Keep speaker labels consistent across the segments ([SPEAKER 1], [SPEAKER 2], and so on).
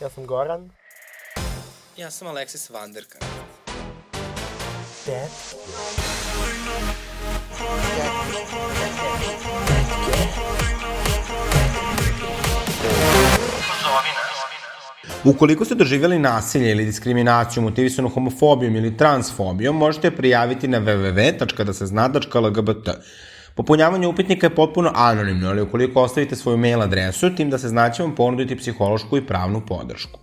[SPEAKER 1] Ja sam Goran.
[SPEAKER 2] Ja sam Alexis Vanderkamp.
[SPEAKER 1] Dead.
[SPEAKER 3] Ukoliko ste doživjeli nasilje ili diskriminaciju motivisanu homofobijom ili transfobijom, možete prijaviti na www.dasezna.lgbt. Popunjavanje upitnika je potpuno anonimno, ali ukoliko ostavite svoju mail adresu, tim da se znaće vam ponuditi psihološku i pravnu podršku.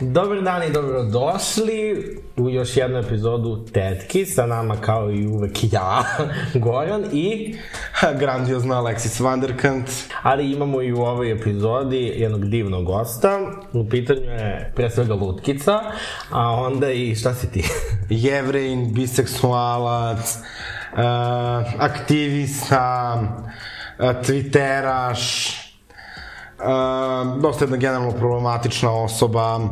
[SPEAKER 4] Dobar dan i dobrodošli u još jednu epizodu Tetki, sa nama kao i uvek ja, Goran i...
[SPEAKER 3] Grandiozna Alexis Vanderkant.
[SPEAKER 4] Ali imamo i u ovoj epizodi jednog divnog gosta, u pitanju je pre svega Lutkica, a onda i šta si ti?
[SPEAKER 3] Jevrejn, biseksualac, aktivista, uh, twitteraš, Uh, dosta jedna generalno problematična osoba uh,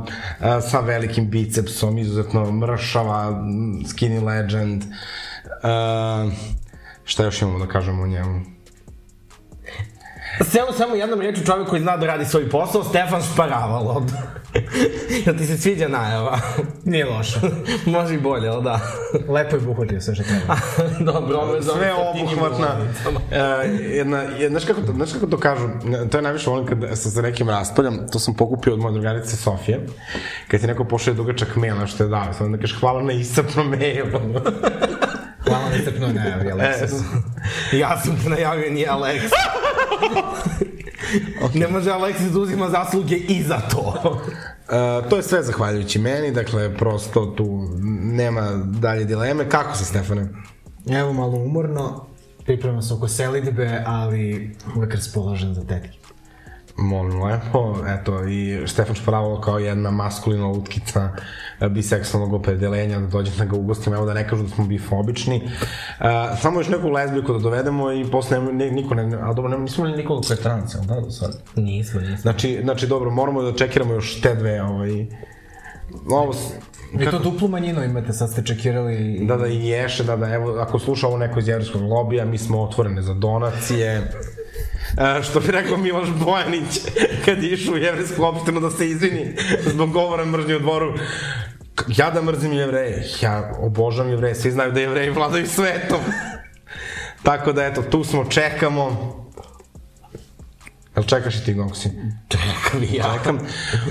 [SPEAKER 3] sa velikim bicepsom, izuzetno mršava, skinny legend. Uh, šta još imamo da kažemo o njemu?
[SPEAKER 4] Samo, samo jednom reču čovjek koji zna da radi svoj posao, Stefan Šparavalo. Jel ti se sviđa najava?
[SPEAKER 5] Nije loše.
[SPEAKER 4] Može i bolje, ali da?
[SPEAKER 5] Lepo je buhvatio sve što treba.
[SPEAKER 4] Dobro, ovo je za
[SPEAKER 3] Sve obuhvatna. Uh, jedna, jedna, znaš, kako to, znaš kako to kažu? To je najviše volim kad se sa nekim raspaljam. To sam pokupio od moje drugarice Sofije. Kad ti neko pošalje dugačak mail na što je dao. Samo da kažeš hvala na iscrpno mail.
[SPEAKER 5] Hvala na istaknuo najavi, Alexis.
[SPEAKER 4] Ja sam te najavio, nije Alex. okay. Ne može Alexis da uzima zasluge i za to.
[SPEAKER 3] Uh, to je sve zahvaljujući meni, dakle, prosto tu nema dalje dileme. Kako si, Stefane?
[SPEAKER 5] Evo malo umorno, pripremam se oko selidbe, ali uvek raspoložen za tetke.
[SPEAKER 3] Molim lepo, eto, i Stefan Šparavalo kao jedna maskulina lutkica e, biseksualnog opredelenja, da dođe da ga ugostim, evo da ne kažu da smo bifobični. Uh, samo još neku lezbiku da dovedemo i posle ne, niko ne, a dobro, ne, nismo li nikoga koji je trans, jel da, do sad?
[SPEAKER 4] Nismo, nismo.
[SPEAKER 3] Znači, znači, dobro, moramo da čekiramo još te dve, ovaj, ovo,
[SPEAKER 5] Vi to duplu manjinu imate, sad ste čekirali...
[SPEAKER 3] da, da, i ješe, da, da, evo, ako sluša ovo neko iz jevrskog lobija, mi smo otvorene za donacije. E, što bi rekao Miloš Bojanić kad je išao u jevrijsku opštinu da se izvini zbog govora mržnje u dvoru. Ja da mrzim jevreje. Ja obožavam jevreje, svi znaju da jevreji vladaju svetom. Tako da eto, tu smo, čekamo Jel čekaš i ti, Goksi?
[SPEAKER 4] Čekam i ja.
[SPEAKER 3] Čekam.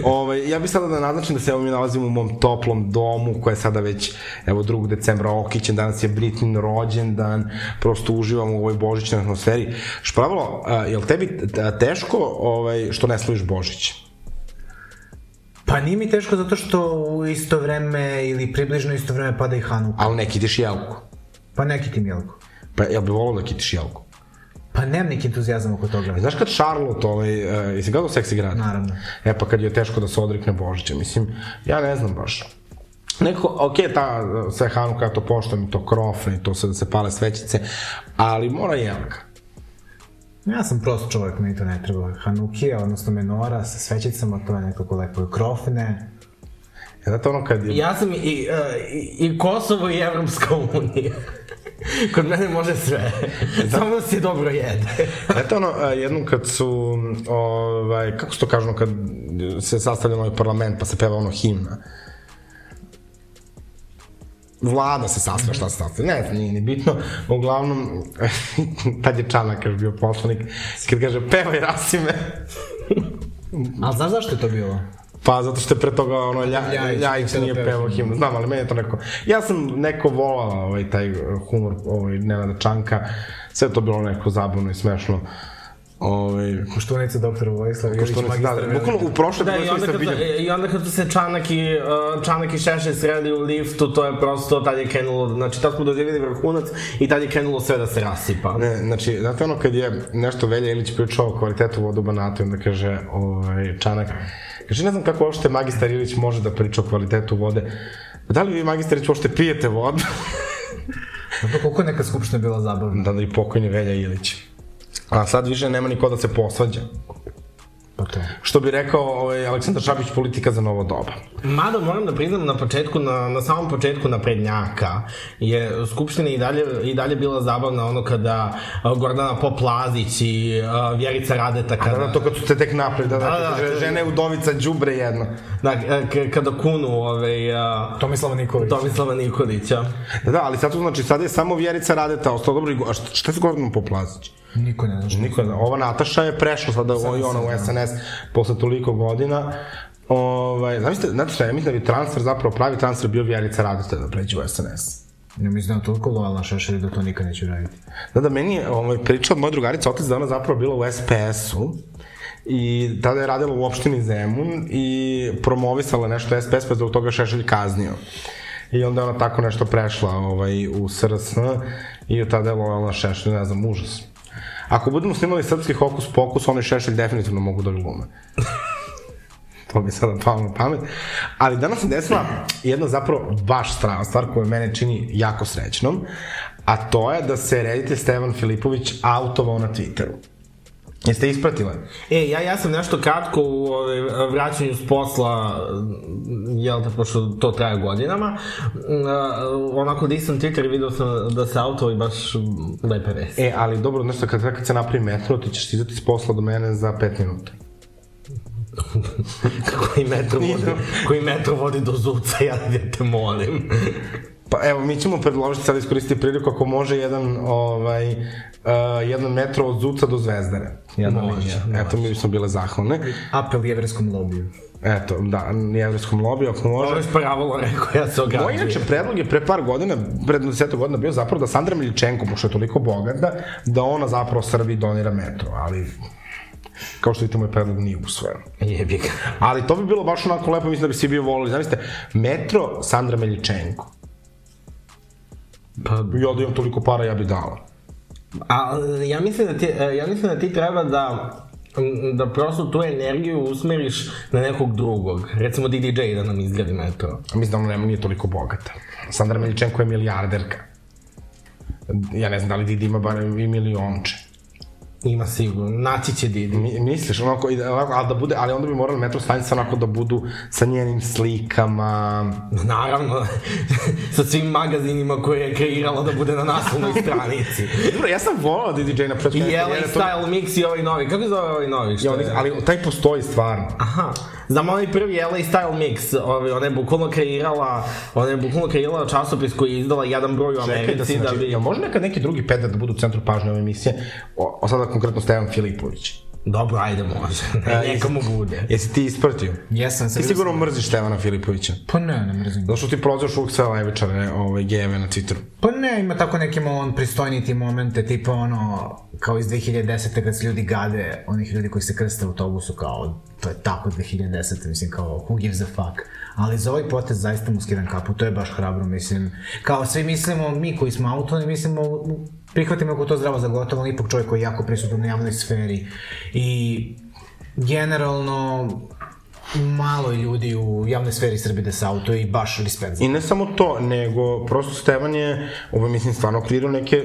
[SPEAKER 3] Ove, ja bih sada da naznačim da se evo mi nalazimo u mom toplom domu, koja je sada već, evo, 2. decembra okićen, danas je Britnin rođendan, prosto uživamo u ovoj božićnoj atmosferi. Špravalo, a, jel tebi teško ovaj, što ne slaviš Božić?
[SPEAKER 5] Pa nije mi teško zato što u isto vreme ili približno isto vreme pada i Hanuka.
[SPEAKER 3] Ali ne kitiš jelku.
[SPEAKER 5] Pa neki tim jelku.
[SPEAKER 3] Pa jel bi volao da kitiš jelku?
[SPEAKER 5] Pa nemam neki entuzijazam oko toga.
[SPEAKER 3] Znaš kad Charlotte, ovaj, uh, jesi gledao seksi grad?
[SPEAKER 5] Naravno.
[SPEAKER 3] E pa kad je teško da se odrekne Božića, mislim, ja ne znam baš. Neko, ok, ta, sve Hanuka, to poštojem, i to krofe, i to sve da se pale svećice, ali mora jelka.
[SPEAKER 5] Ja sam prost čovjek, meni to ne treba. Hanukija, odnosno menora sa svećicama, to je nekako lepo. Krofne,
[SPEAKER 3] E, zato ono kad je...
[SPEAKER 4] Ja sam i, i, i, i Kosovo i Evropska unija. Kod mene može sve. Samo da se dobro jede.
[SPEAKER 3] Eto ono, jednom kad su, ovaj, kako se to kažu, kad se sastavlja novi parlament, pa se peva ono himna. Vlada se sastavlja, šta se sastavlja, ne znam, nije ni bitno. Uglavnom, tad je Čanak još bio poslanik, kad kaže, pevaj Rasime.
[SPEAKER 5] Ali znaš zašto je to bilo?
[SPEAKER 3] Pa zato što je pre toga ono Lja,
[SPEAKER 5] Ljajić
[SPEAKER 3] Ljajić
[SPEAKER 5] nije
[SPEAKER 3] nije
[SPEAKER 5] pevao himnu.
[SPEAKER 3] Znam, ali meni je to neko... Ja sam neko volao ovaj, taj humor ovaj, Nenada Čanka. Sve to bilo neko zabavno i smešno. Ovaj,
[SPEAKER 5] Koštunica doktora Vojislava Ilić, magistar
[SPEAKER 3] da, bukvalno u prošle
[SPEAKER 4] Da,
[SPEAKER 3] godine
[SPEAKER 4] kad,
[SPEAKER 3] vidjeli.
[SPEAKER 4] I onda kad se Čanak i, uh, Čanak i Šešelj sreli u liftu, to je prosto, tad je krenulo, znači tad smo doživjeli vrhunac i tad je krenulo sve da se rasipa.
[SPEAKER 3] Ne, znači, znate ono kad je nešto Velja Ilić pričao o kvalitetu vodu u Banatu, onda kaže ovaj, Čanak, kaže, ne znam kako uopšte magistar Ilić može da priča o kvalitetu vode. Da li vi, magistar Ilić, uopšte pijete vodu?
[SPEAKER 5] Pa koliko je neka skupština bila zabavna?
[SPEAKER 3] da, da i pokojni Velja Ilić. A sad više nema niko da se posvađa.
[SPEAKER 5] To.
[SPEAKER 3] Što bi rekao ovaj, Aleksandar Šapić, politika za novo doba.
[SPEAKER 4] Mada moram da priznam na početku, na, na samom početku naprednjaka je Skupština i dalje, i dalje bila zabavna ono kada a, Gordana Poplazić i a, Vjerica Radeta kada...
[SPEAKER 3] Da, da, to kad su te tek napred, da, da,
[SPEAKER 4] Da, da,
[SPEAKER 3] da, žene udovica đubre jedno.
[SPEAKER 4] Da, a, kada kunu ovaj, a,
[SPEAKER 5] Tomislava Nikolić.
[SPEAKER 4] Tomislava Nikolića.
[SPEAKER 3] Da, da, ali sad to znači, sada je samo Vjerica Radeta ostao dobro. A šta, šta se Gordan Poplazić?
[SPEAKER 5] Niko ne zna što.
[SPEAKER 3] Niko ne zna. Ova Nataša je prešla sada i ona u SNS posle toliko godina. Ovaj, znate, znate šta, ja mislim da bi transfer, zapravo pravi transfer bio Vjerica Radeta da pređe u SNS.
[SPEAKER 5] Ne mislim da je toliko lojalna Šešelj da to nikad neće uraditi.
[SPEAKER 3] Da, da, meni je ovaj, priča od moje drugarice otac da ona zapravo bila u SPS-u i tada je radila u opštini Zemun i promovisala nešto SPS, pa zbog toga Šešelj kaznio. I onda je ona tako nešto prešla ovaj, u SRS i od tada je lojalna Šešelj, ne znam, užas. Ako budemo snimali srpski hokus pokus, oni Šešelj definitivno mogu da glume. to mi sada palo na pamet. Ali danas se desila jedna zapravo baš strana stvar koja mene čini jako srećnom, a to je da se reditelj Stevan Filipović autovao na Twitteru. Jeste ispratile?
[SPEAKER 4] E, ja, ja sam nešto kratko u ovaj, vraćanju s posla, jel te, pošto to traje godinama, uh, onako da sam Twitter video sam da se auto i baš lepe vesti.
[SPEAKER 3] E, ali dobro, znaš šta, kad, kad se napravi metro, ti ćeš stizati s posla do mene za 5 minuta.
[SPEAKER 4] koji metro vodi, koji metro vodi do Zuca, ja, ja te molim.
[SPEAKER 3] Pa evo, mi ćemo predložiti sad iskoristiti priliku ako može jedan, ovaj, uh, jedan metro od Zuca do Zvezdare. Jedna
[SPEAKER 4] Može,
[SPEAKER 3] linija. Eto, mi bismo bile zahvalne.
[SPEAKER 5] Apel jevreskom lobiju.
[SPEAKER 3] Eto, da, jevrijskom lobiju, ako može.
[SPEAKER 4] Ovo je sparavalo rekao, ja se
[SPEAKER 3] Moj
[SPEAKER 4] ograđujem.
[SPEAKER 3] inače predlog je pre par godina, pred 10 godina bio zapravo da Sandra Miličenko, pošto je toliko bogata, da ona zapravo Srbiji donira metro, ali kao što vidite moj predlog nije usvojen.
[SPEAKER 4] Jebi ga.
[SPEAKER 3] Ali to bi bilo baš onako lepo, mislim da bi svi bio volili. Zamislite, metro Sandra Miličenko.
[SPEAKER 4] Pa,
[SPEAKER 3] Ja da imam toliko para, ja bi dala.
[SPEAKER 4] A ja mislim da ti, e, ja mislim da ti treba da da prosto tu energiju usmeriš na nekog drugog. Recimo DDJ da nam izgradi metro.
[SPEAKER 3] A mislim da ona nema, nije toliko bogata. Sandra Miličenko je milijarderka. Ja ne znam da li Didi ima bar i milionče.
[SPEAKER 4] Ima sigurno. Naći će Didi.
[SPEAKER 3] Mi, misliš, onako, da- onako, ali da bude, ali onda bi morali metro stanice onako da budu sa njenim slikama,
[SPEAKER 4] Naravno, sa svim magazinima koje je kreirala da bude na naslovnoj stranici.
[SPEAKER 3] Dobro, ja sam volao DJ na početku.
[SPEAKER 4] I LA
[SPEAKER 3] to-
[SPEAKER 4] Style Mix i ovaj novi. Kako zove ovaj novi? Što
[SPEAKER 3] Ja,
[SPEAKER 4] je?
[SPEAKER 3] ali taj postoji stvarno.
[SPEAKER 4] Aha, znam onaj prvi LA Style Mix, ovaj, ona je bukvalno kreirala, ona je bukvalno kreirala časopis koji je izdala jedan broj u
[SPEAKER 3] Čekaj
[SPEAKER 4] Americi
[SPEAKER 3] da se, znači,
[SPEAKER 4] bi...
[SPEAKER 3] jel može nekad neki drugi pedar da budu u centru pažnje ove emisije? O, o sada konkretno Stevan Filipović.
[SPEAKER 4] Dobro, ajde može. Neka mu bude.
[SPEAKER 3] Jesi ti ispratio?
[SPEAKER 5] Jesam.
[SPEAKER 3] Ti sigurno mrziš Stevana Filipovića.
[SPEAKER 5] Pa ne, ne mrzim.
[SPEAKER 3] Zato što ti prozivaš uvijek sve levičare, ovaj, gejeve na Twitteru.
[SPEAKER 5] Pa ne, ima tako neke malo on pristojniti momente, tipa ono, kao iz 2010. kad se ljudi gade, onih ljudi koji se krste u autobusu, kao, to je tako 2010. mislim, kao, who gives a fuck. Ali za ovaj potez zaista mu skidam kapu, to je baš hrabro, mislim. Kao svi mislimo, mi koji smo autoni, mislimo, prihvatimo ako to zdravo za gotovo, ali ipak čovjek koji je jako prisutan u javnoj sferi. I generalno, malo je ljudi u javnoj sferi Srbije da se auto i baš respekt
[SPEAKER 3] I ne samo to, nego prosto Stevan je, ovo mislim, stvarno kreirao neke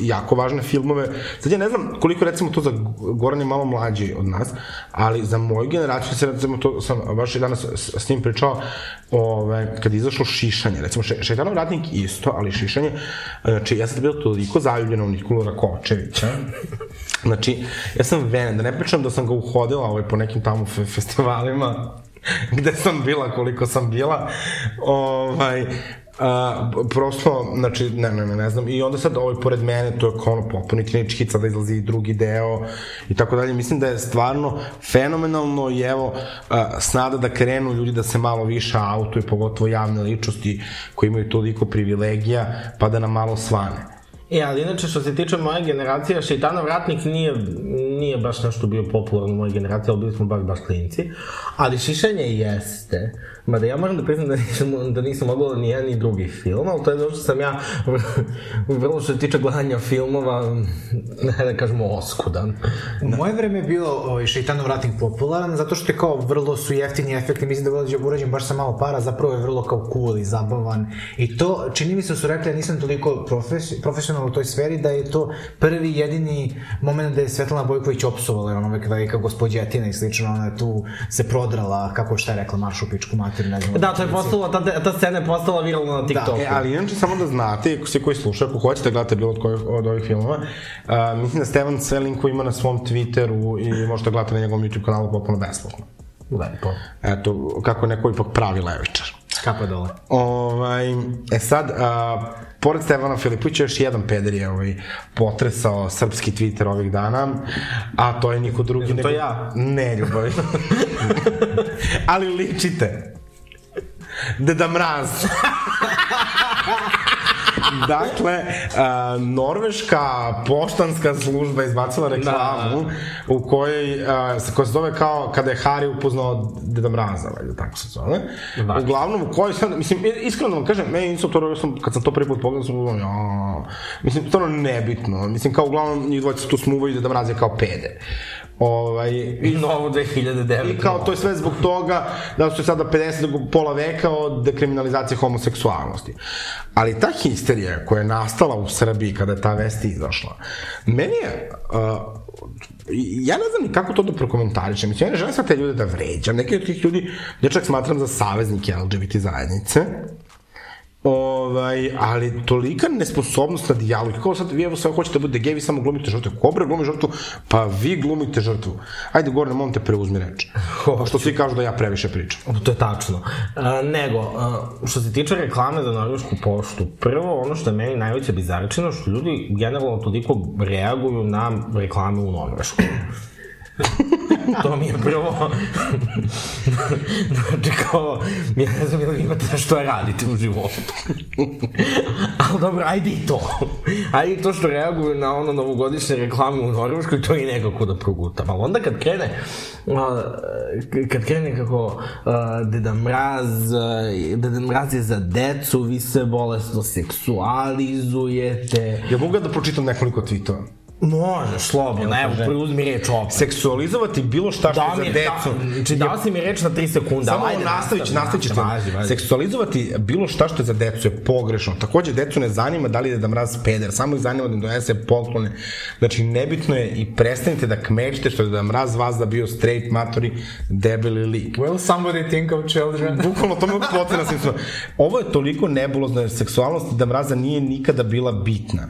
[SPEAKER 3] jako važne filmove. Sad ja ne znam koliko recimo to za Goran je malo mlađi od nas, ali za moju generaciju se recimo to sam baš i danas s, s njim pričao, ove, kad je izašlo šišanje, recimo še, šetanov ratnik isto, ali šišanje, znači ja sam bio toliko zaljubljen u Nikolu Rakočevića, Znači, ja sam venen, da ne pričam da sam ga uhodila ovaj, po nekim tamo fe festivalima, gde sam bila, koliko sam bila, ovaj, a, prosto, znači, ne, ne, ne, ne znam, i onda sad ovaj pored mene, to je kao ono potpuni klinič hit, sada izlazi i drugi deo i tako dalje, mislim da je stvarno fenomenalno i evo, a, snada da krenu ljudi da se malo više auto i pogotovo javne ličnosti koji imaju toliko privilegija, pa da nam malo svane.
[SPEAKER 4] E, ali inače što se tiče moje generacije, Šeitanov ratnik nije, nije baš nešto bio popularan u mojoj generaciji, ali bili smo baš, baš klinci. Ali šišanje jeste. Mada ja moram da priznam da nisam, da nisam ogledao ni jedan ni drugi film, ali to je zato što sam ja vrlo što se tiče gledanja filmova, ne da kažemo oskudan.
[SPEAKER 5] U moje vreme je bilo ovaj, šeitanov ratnik popularan, zato što je kao vrlo su jeftini efekti, mislim da je urađen- baš sa malo para, zapravo je vrlo kao cool i zabavan. I to, čini mi se da su rekli, ja nisam toliko profes, profesionalno u toj sferi da je to prvi jedini moment da je Svetlana Bojković opsovala, jer ona uvek velika gospođetina i slično, ona je tu se prodrala, kako šta je rekla, maršu pičku mater, ne znam.
[SPEAKER 4] Da, to je postala, ta, ta scena je postala viralna na TikToku.
[SPEAKER 3] E, ali inače samo da znate, ako se koji slušaju, ako hoćete da gledate bilo od, kojih, od ovih filmova, uh, mislim da Stevan sve linkuje ima na svom Twitteru i možete gledati na njegovom YouTube kanalu potpuno besplatno.
[SPEAKER 4] Lepo.
[SPEAKER 3] Eto, kako neko ipak pravi levičar.
[SPEAKER 5] Kapa dole.
[SPEAKER 3] Ovaj, e sad, a, pored Stevana Filipovića, još jedan peder je ovaj, potresao srpski Twitter ovih dana, a to je niko drugi
[SPEAKER 4] Jesam
[SPEAKER 3] nego...
[SPEAKER 4] to ja?
[SPEAKER 3] Ne, ljubavi. Ali ličite. Deda Mraz. dakle, a, norveška poštanska služba izbacila reklamu da. u kojoj, a, koja se zove kao kada je Harry upoznao Deda Mraza, valjda tako se zove.
[SPEAKER 4] Da.
[SPEAKER 3] Uglavnom, u kojoj sad, mislim, iskreno da vam kažem, meni nisu to, sam, kad sam to prvi put pogledao, sam uglavnom, ja, mislim, stvarno nebitno. Mislim, kao uglavnom, njih dvojica tu smuvaju Deda Mraz je kao pede. Ovaj, i,
[SPEAKER 4] Novo 2009.
[SPEAKER 3] I kao to je sve zbog toga da su sada 50 do pola veka od dekriminalizacije homoseksualnosti. Ali ta histerija koja je nastala u Srbiji kada je ta vest izašla, meni je... Uh, ja ne znam ni kako to da prokomentarišem. Mislim, ja ne želim sad te ljude da vređam. Neki od tih ljudi ja čak smatram za saveznike LGBT zajednice. Ovaj, ali tolika nesposobnost na dijalog. Kao sad, vi evo sve hoćete da bude gej, vi samo glumite žrtvu. Kobra glumi žrtvu, pa vi glumite žrtvu. Ajde, gore, molim te, preuzmi reč. Pošto svi kažu da ja previše pričam.
[SPEAKER 4] To je tačno. Uh, nego, uh, što se tiče reklame za Norvešku poštu, prvo ono što je meni najveća bizarčina, što ljudi generalno toliko reaguju na reklame u Norvešku. to mi je prvo. znači kao, ja ne znam ili imate da što radite u životu. Ali dobro, ajde i to. Ajde i to što reaguju na ono novogodišnje reklame u Norveškoj, to i nekako da progutam. Ali onda kad krene, kad krene kako Deda Mraz, Deda Mraz je za decu, vi se bolesno seksualizujete.
[SPEAKER 3] Ja mogu da pročitam nekoliko tweetova?
[SPEAKER 4] Možeš, slobodno, evo, preuzmi reč opet.
[SPEAKER 3] Seksualizovati bilo šta što
[SPEAKER 4] Da
[SPEAKER 3] je za decu.
[SPEAKER 4] da, znači dao si mi reč na 3 sekunde,
[SPEAKER 3] Samo
[SPEAKER 4] ajde,
[SPEAKER 3] nastavit ću, nastavit ću.
[SPEAKER 4] Važi, važi.
[SPEAKER 3] Seksualizovati bilo šta što je za decu je pogrešno. Takođe, decu ne zanima da li je da mraz peder, samo ih zanima da im donese poklone. Znači, nebitno je i prestanite da kmećete što je da mraz vas da bio straight, matori, debeli lik.
[SPEAKER 5] Will somebody think of children?
[SPEAKER 3] Bukvalno, to me potrebno sam Ovo je toliko nebulozno, jer seksualnost da mraza nije nikada bila bitna.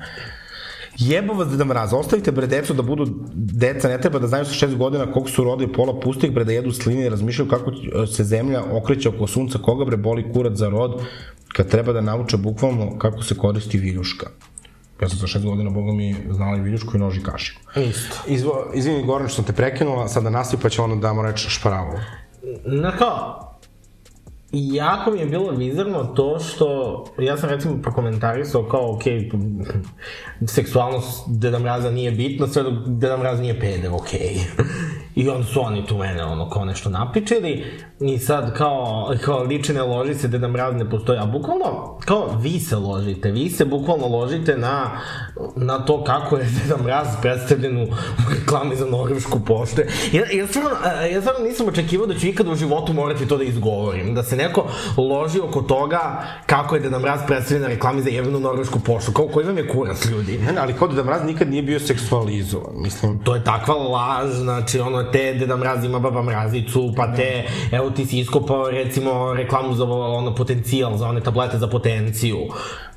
[SPEAKER 3] Jebo vas Deda Mraza, ostavite bre decu da budu deca, ne treba da znaju sa šest godina koliko su rodili pola pustih bre da jedu sline i razmišljaju kako se zemlja okreće oko sunca, koga bre boli kurac za rod, kad treba da nauče bukvalno kako se koristi viljuška. Ja sam sa šest godina, boga mi, znala i viljušku i nož i kašiku.
[SPEAKER 4] Isto.
[SPEAKER 3] Izvo, izvini Goran što sam te prekinula, sada nastavi pa će ono da mu reći šparavu.
[SPEAKER 4] Na kao, jako mi je bilo vizarno to što, ja sam recimo prokomentarisao kao, ok, seksualnost Deda Mraza nije bitna, sve dok Deda Mraz nije peder, ok. I onda su oni tu mene ono kao nešto napičili i sad kao, kao ličine loži se Deda Mraz ne postoji, a bukvalno kao vi se ložite, vi se bukvalno ložite na, na to kako je Deda Mraz predstavljen u, reklami za Norvešku poštu. Ja, ja, stvarno, ja stvarno nisam očekivao da ću ikada u životu morati to da izgovorim, da se neko loži oko toga kako je Deda Mraz predstavljen na reklami za jebenu Norvešku poštu, kao koji vam je kurac ljudi.
[SPEAKER 3] Ne, ali kao da Mraz nikad nije bio seksualizovan, mislim.
[SPEAKER 4] To je takva laž, znači ono te Deda Mraz ima baba mrazicu, pa te, evo ti si iskopao recimo reklamu za ono potencijal, za one tablete za potenciju.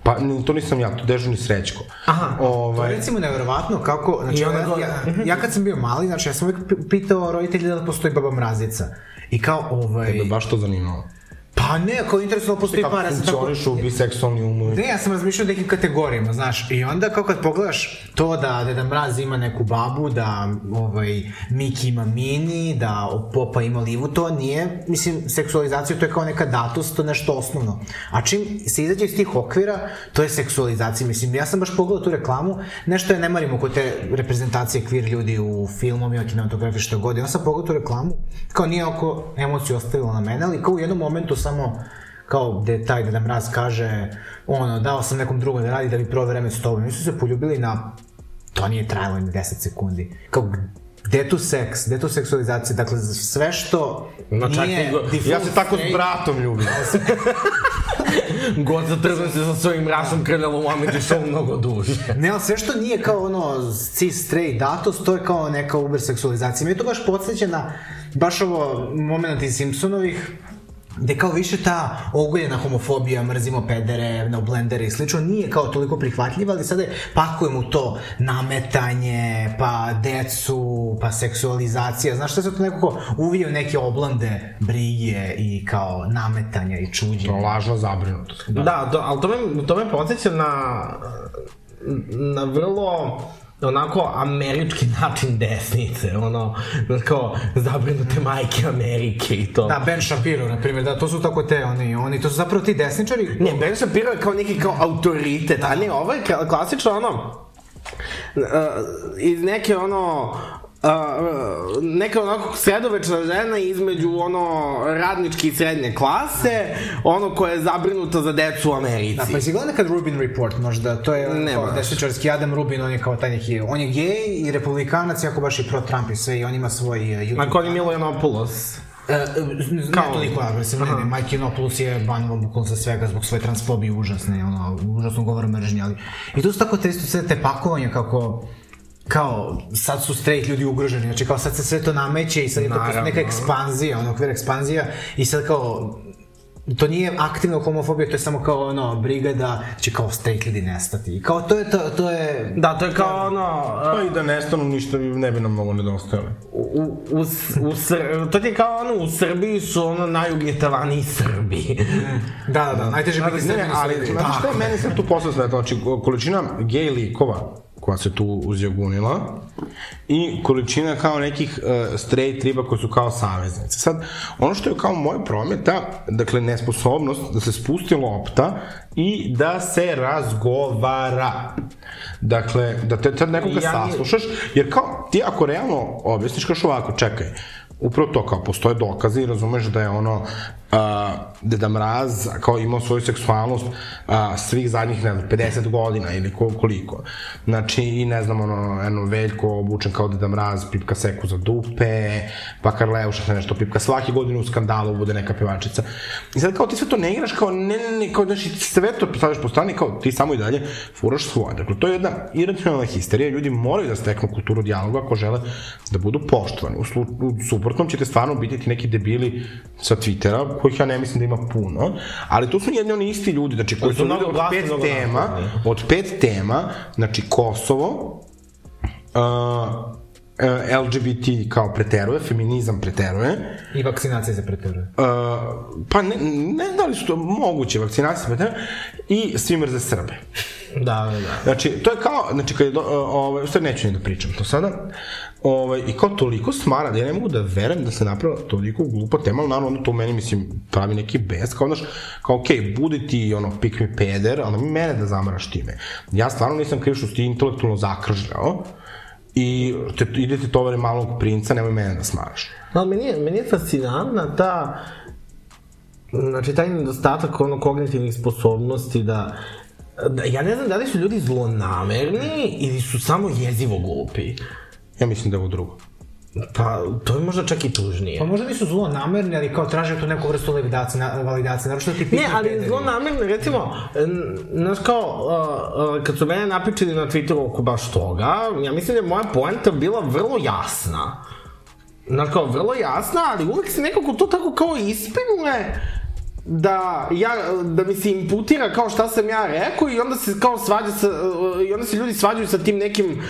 [SPEAKER 3] Pa to nisam ja, to dežurni srećko.
[SPEAKER 4] Aha.
[SPEAKER 5] To je
[SPEAKER 3] Ovaj,
[SPEAKER 5] recimo nevjerovatno kako, znači
[SPEAKER 4] onda
[SPEAKER 5] ja,
[SPEAKER 4] go-
[SPEAKER 5] ja, ja kad sam bio mali, znači ja sam uvijek pi- pitao roditelje da postoji baba mrazica. I kao, ovaj...
[SPEAKER 3] me baš to zanimalo.
[SPEAKER 5] Pa ne, kao interesno da postoji
[SPEAKER 3] Kako
[SPEAKER 5] par, ja sam tako...
[SPEAKER 3] funkcionišu biseksualni umovi.
[SPEAKER 5] Ne, ja sam razmišljao o nekim kategorijama, znaš, i onda kao kad pogledaš to da Deda Mraz ima neku babu, da ovaj, Miki ima mini, da Popa ima livu, to nije, mislim, seksualizacija, to je kao neka datost, to je nešto osnovno. A čim se izađe iz tih okvira, to je seksualizacija, mislim, ja sam baš pogledao tu reklamu, nešto je ne marimo kod te reprezentacije queer ljudi u filmom i kinematografiji što god, i onda sam pogledao tu reklamu, kao nije oko emociju ostavila na mene, ali kao u jednom momentu samo kao gde taj Deda Mraz kaže ono, dao sam nekom drugom da radi da bi proveo vreme s tobom. Mi su se poljubili na, to nije trajalo ni 10 sekundi. Kao, Gde je tu seks, gde je tu seksualizacija, dakle sve što
[SPEAKER 4] Ma čak
[SPEAKER 5] nije
[SPEAKER 4] go-
[SPEAKER 3] Ja se tako s bratom ljubim.
[SPEAKER 4] God zatrzem se sa svojim mračnom krljavom Amidži show mnogo duže.
[SPEAKER 5] Ne, ali sve što nije kao ono cis straight datos, to je kao neka uber seksualizacija. Mi to baš podsjeća na baš ovo moment iz Simpsonovih, gde kao više ta ogoljena homofobija, mrzimo pedere, no blendere i slično, nije kao toliko prihvatljiva, ali sada je pakujemo to nametanje, pa decu, pa seksualizacija, znaš šta se to nekako uvije u neke oblande brige i kao nametanja i
[SPEAKER 3] To
[SPEAKER 5] čuđenja.
[SPEAKER 3] lažna zabrinutost.
[SPEAKER 4] Da, da to, ali to me, to me podsjeća na, na vrlo onako američki način desnice, ono, znaš kao zabrinute majke Amerike i to.
[SPEAKER 5] Da, Ben Shapiro, na primjer, da, to su tako te, oni, oni, to su zapravo ti desničari,
[SPEAKER 4] Ne, Ben Shapiro je kao neki kao autoritet, a ne, ovo je klasično ono, uh, iz neke ono, Uh, neka onako sredovečna žena između ono radničke i srednje klase, ono koja je zabrinuta za decu u Americi.
[SPEAKER 5] Da, pa si gledao nekad Rubin Report, možda, to je
[SPEAKER 4] Ne
[SPEAKER 5] kao desničarski Adam Rubin, on je kao taj neki, on je gej i republikanac, jako baš i pro-Trump i sve, i on ima svoj uh, YouTube.
[SPEAKER 4] Na koji je Milo Janopoulos.
[SPEAKER 5] E, e, ne
[SPEAKER 4] Kao-
[SPEAKER 5] toliko agresivno, ne, ne, Mike Yanopoulos je banovan bukvalno sa svega zbog svoje transfobije užasne, ono, užasno govor mržnje, ali... I tu su tako te isto sve te pakovanja kako kao, sad su straight ljudi ugroženi, znači kao sad se sve to nameće i sad je to
[SPEAKER 4] Naravno.
[SPEAKER 5] neka ekspanzija, ono, okvir ekspanzija i sad kao, to nije aktivna homofobija, to je samo kao ono, briga da će kao straight ljudi nestati. I kao to je, to, to je...
[SPEAKER 4] Da, to je kao ono,
[SPEAKER 3] Pa i da nestanu ništa ne bi nam mnogo nedostajali.
[SPEAKER 4] u, u, u, Sr- to ti je kao ono, u Srbiji su ono najugnjetavaniji Srbi.
[SPEAKER 5] Da, da, da, najteže biti
[SPEAKER 3] Ne,
[SPEAKER 5] Srbin
[SPEAKER 3] ne,
[SPEAKER 5] u
[SPEAKER 3] ali
[SPEAKER 5] Srbiji.
[SPEAKER 3] znate šta je meni sad tu posle sve, znači količina gej likova koja se tu uzjagunila i količina kao nekih uh, straight riba koji su kao saveznice. Sad, ono što je kao moj problem ta, dakle, nesposobnost da se spusti lopta i da se razgovara. Dakle, da te sad nekoga
[SPEAKER 4] Ja
[SPEAKER 3] saslušaš, jer kao ti ako realno objasniš kaš ovako, čekaj, upravo to kao postoje dokazi i razumeš da je ono a, Deda Mraz kao imao svoju seksualnost a, svih zadnjih, ne znam, 50 godina ili ko, koliko. Znači, i ne znam, ono, eno, Veljko obučen kao Deda Mraz, pipka seku za dupe, pa Karleuša se nešto pipka, svake godine u skandalu bude neka pevačica. I sad kao ti sve to ne igraš kao, ne, ne, ne, kao, znači, sve to stavljaš po strani, kao ti samo i dalje furaš svoje. Dakle, to je jedna iracionalna histerija, ljudi moraju da steknu kulturu dijaloga ako žele da budu poštovani. U, slu, u suprotnom ćete stvarno biti ti neki debili sa Twittera, kojih ja ne mislim da ima puno, ali to su jedni oni isti ljudi, znači koji
[SPEAKER 4] su mnogo
[SPEAKER 3] od pet tema,
[SPEAKER 4] napadni.
[SPEAKER 3] od pet tema, znači Kosovo, uh, LGBT kao preteruje, feminizam preteruje,
[SPEAKER 5] I vakcinacija se preteruje.
[SPEAKER 3] Uh, pa ne, ne da li su to moguće vakcinacije, pa ne, i svi mrze Srbe.
[SPEAKER 4] Da, da, da.
[SPEAKER 3] Znači, to je kao, znači, kad je, do, uh, ovaj, u stvari neću ni da pričam to sada, ovaj, i kao toliko smara da ja ne mogu da verujem da se napravila toliko glupa tema, ali naravno to meni, mislim, pravi neki bes, kao, znaš, kao, okej, okay, budi ti, ono, pik mi peder, ali mi mene da zamaraš time. Ja stvarno nisam kriv što ti intelektualno zakržljao, i te, idete tovare malog princa, nemoj mene da smaraš.
[SPEAKER 4] Ali meni je, meni je fascinantna ta, znači taj nedostatak ono kognitivnih sposobnosti da, da, ja ne znam da li su ljudi zlonamerni ili su samo jezivo glupi.
[SPEAKER 3] Ja mislim da je ovo drugo.
[SPEAKER 4] Pa, to je možda čak i tužnije.
[SPEAKER 5] Pa možda nisu zlo namerni, ali kao traže tu neku vrstu validacije, na, validacije, naravno što ti
[SPEAKER 4] Ne, ali
[SPEAKER 5] pederi.
[SPEAKER 4] zlo namerno, recimo, znaš kao, uh, uh, kad su mene napičili na Twitteru oko baš toga, ja mislim da je moja poenta bila vrlo jasna. Znaš kao, vrlo jasna, ali uvek se nekako to tako kao ispinule, da, ja, da mi se imputira kao šta sam ja rekao i onda se kao svađa sa, uh, i onda se ljudi svađaju sa tim nekim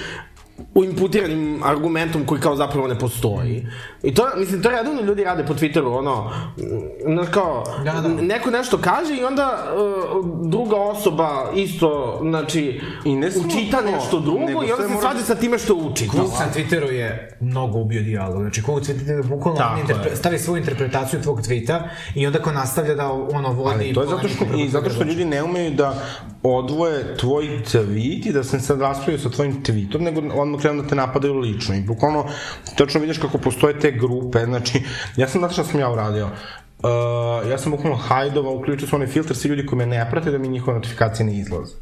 [SPEAKER 4] u imputiranim argumentom koji kao zapravo ne postoji. I to, mislim, to redovno ljudi rade po Twitteru, ono, znaš kao,
[SPEAKER 5] Da, da.
[SPEAKER 4] neko nešto kaže i onda uh, druga osoba isto, znači,
[SPEAKER 3] I ne samo
[SPEAKER 4] učita
[SPEAKER 3] to,
[SPEAKER 4] nešto drugo i onda se
[SPEAKER 3] mora-
[SPEAKER 4] svađa sa time što učita.
[SPEAKER 5] Kult na Twitteru je mnogo ubio dijalog. Znači, na Twitteru je bukvalno on interpre, stavi svoju interpretaciju tvog tvita i onda ko nastavlja da ono vodi...
[SPEAKER 3] Ali to je zato što, i zato što ljudi ne umeju da odvoje tvoj tweet i da se sad raspravljaju sa tvojim tweetom, nego odmah krenu da te napadaju lično. I bukvalno, tačno vidiš kako postoje te grupe, znači, ja sam, znate šta sam ja uradio? Uh, ja sam bukvalno hajdovao, uključio sam onaj filtr, svi ljudi koji me ne prate, da mi njihove notifikacije ne izlaze.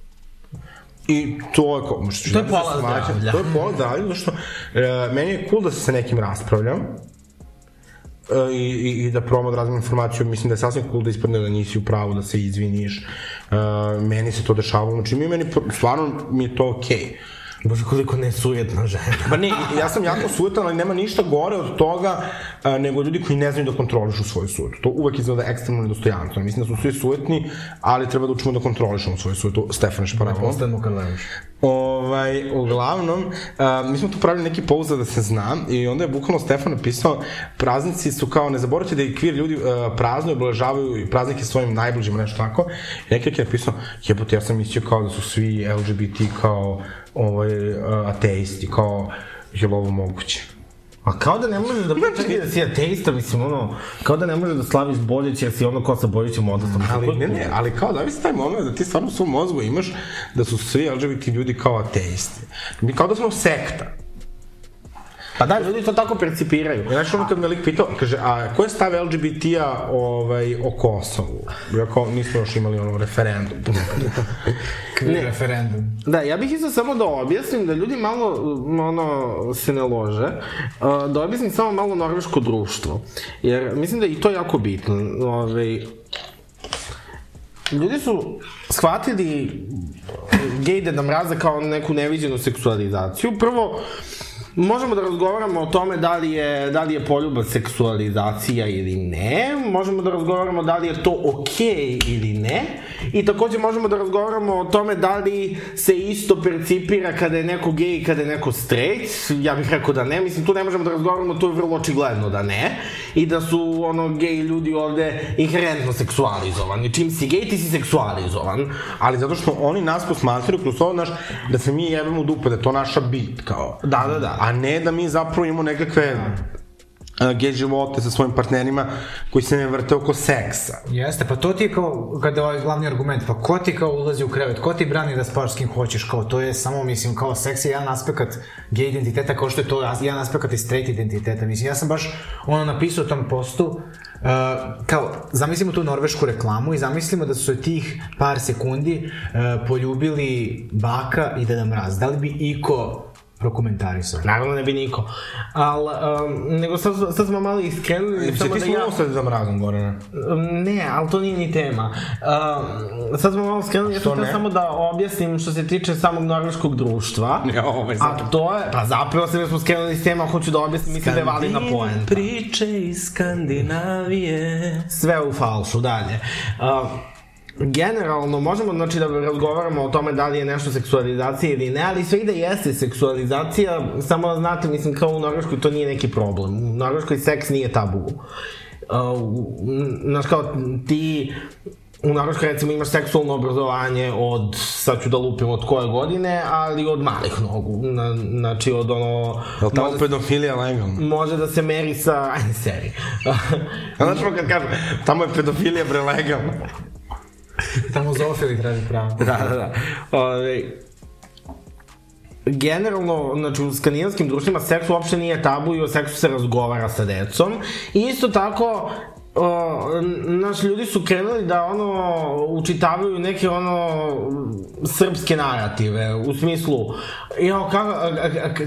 [SPEAKER 3] I to je kao, što
[SPEAKER 4] To je pola zdravlja.
[SPEAKER 3] To je pola zdravlja, zato što e, meni je cool da se sa nekim raspravljam, e, i, i, i da probamo da razmijem informaciju, mislim da je sasvim cool da ispadne da nisi u pravu, da se izviniš. E, meni se to dešavalo, znači mi meni, stvarno mi je to okej. Okay.
[SPEAKER 4] Bože, koliko nesujetna žena.
[SPEAKER 3] Pa ne, ja sam jako sujetan, ali nema ništa gore od toga a, nego ljudi koji ne znaju da kontrolišu svoju sujetu. To uvek izgleda ekstremno nedostojanstveno. Mislim da su svi sujetni, ali treba da učimo da kontrolišemo svoju sujetu. Stefan Šparavo.
[SPEAKER 5] Ostanemo kad ležiš.
[SPEAKER 3] Ovaj, uglavnom, a, mi smo tu pravili neki pouza da se zna i onda je bukvalno Stefan napisao praznici su kao, ne zaboravite da i kvir ljudi a, prazno obeležavaju i praznike svojim najbližima, nešto tako. I neki je napisao, jebote, ja sam mislio kao da su svi LGBT kao ovaj, ateisti, kao, je li ovo moguće?
[SPEAKER 4] A kao da ne možeš da čekaj da si ateista, mislim, ono, kao da ne možeš da slaviš Božić jer si ono ko sa Božićem odnosno.
[SPEAKER 3] Ali, ne, ne, ali kao da mi se taj moment da ti stvarno u svom mozgu imaš da su svi LGBT ljudi kao ateisti. Mi kao da smo sekta.
[SPEAKER 4] Pa da, ljudi to tako percipiraju.
[SPEAKER 3] Znaš, ono kad me lik pitao, kaže, a ko je stav LGBT-a ovaj, o Kosovu? Ja kao, nismo još imali ono referendum.
[SPEAKER 5] Kvir referendum.
[SPEAKER 4] Da, ja bih isto samo da objasnim da ljudi malo ono, se ne lože, uh, da objasnim samo malo norveško društvo. Jer mislim da je i to jako bitno. Ove, ljudi su shvatili gej Deda Mraza kao neku neviđenu seksualizaciju. Prvo, Možemo da razgovaramo o tome da li je, da li je poljubac seksualizacija ili ne, možemo da razgovaramo da li je to okej okay ili ne, i takođe možemo da razgovaramo o tome da li se isto percipira kada je neko gej i kada je neko straight, ja bih rekao da ne, mislim tu ne možemo da razgovaramo, to je vrlo očigledno da ne, i da su ono gej ljudi ovde inherentno seksualizovani, čim si gej ti si seksualizovan.
[SPEAKER 3] Ali zato što oni nas posmatraju kroz to, znaš, da se mi jebemo dupe, da je to naša bit, kao.
[SPEAKER 4] Da, da, da.
[SPEAKER 3] A ne da mi zapravo imamo nekakve uh, gej živote sa svojim partnerima koji se ne vrte oko seksa.
[SPEAKER 5] Jeste, pa to ti je kao, kada je ovaj glavni argument, pa ko ti kao ulazi u krevet, ko ti brani da spavaš s kim hoćeš, kao to je samo, mislim, kao seks je jedan aspekt gej identiteta, kao što je to jedan aspekt i straight identiteta, mislim, ja sam baš ono napisao u tom postu, uh, kao, zamislimo tu norvešku reklamu i zamislimo da su tih par sekundi uh, poljubili baka i deda mraz, da li bi iko prokomentarisao?
[SPEAKER 4] Naravno ne bi niko. Al, um, nego sad, sad smo malo iskrenuli.
[SPEAKER 3] Se
[SPEAKER 4] samo
[SPEAKER 3] ti
[SPEAKER 4] da
[SPEAKER 3] smo
[SPEAKER 4] ja...
[SPEAKER 3] sad za mrazom, Gorana.
[SPEAKER 4] Ne, ali to nije ni tema. Um, sad smo malo skrenuli, ja
[SPEAKER 3] Što
[SPEAKER 4] sam samo da objasnim što se tiče samog norveškog društva.
[SPEAKER 3] Ja, ovaj
[SPEAKER 4] A to je, pa zapravo se smo skrenuli s tema, hoću da objasnim, mislim da je validna poenta.
[SPEAKER 2] Priče iz Skandinavije.
[SPEAKER 4] Sve u falšu, dalje. Uh, generalno možemo znači da razgovaramo o tome da li je nešto seksualizacija ili ne, ali sve i da jeste seksualizacija, samo da znate, mislim kao u Norveškoj to nije neki problem. U Norveškoj seks nije tabu. Uh, znaš kao ti u Norveškoj recimo imaš seksualno obrazovanje od, sad ću da lupim od koje godine, ali od malih nogu. Na, znači od ono...
[SPEAKER 3] Je li tamo
[SPEAKER 4] može-
[SPEAKER 3] pedofilija legalna?
[SPEAKER 4] može da se meri sa... Ajde, seri.
[SPEAKER 3] Znaš kad kažu, tamo je pedofilija bre legalna.
[SPEAKER 5] Tamo zoofili traži pravo.
[SPEAKER 4] da, da, da. Ove, generalno, znači u skandinavskim društvima seks uopšte nije tabu i o seksu se razgovara sa decom. I isto tako, o, naš ljudi su krenuli da ono učitavaju neke ono srpske narative u smislu jo, kako,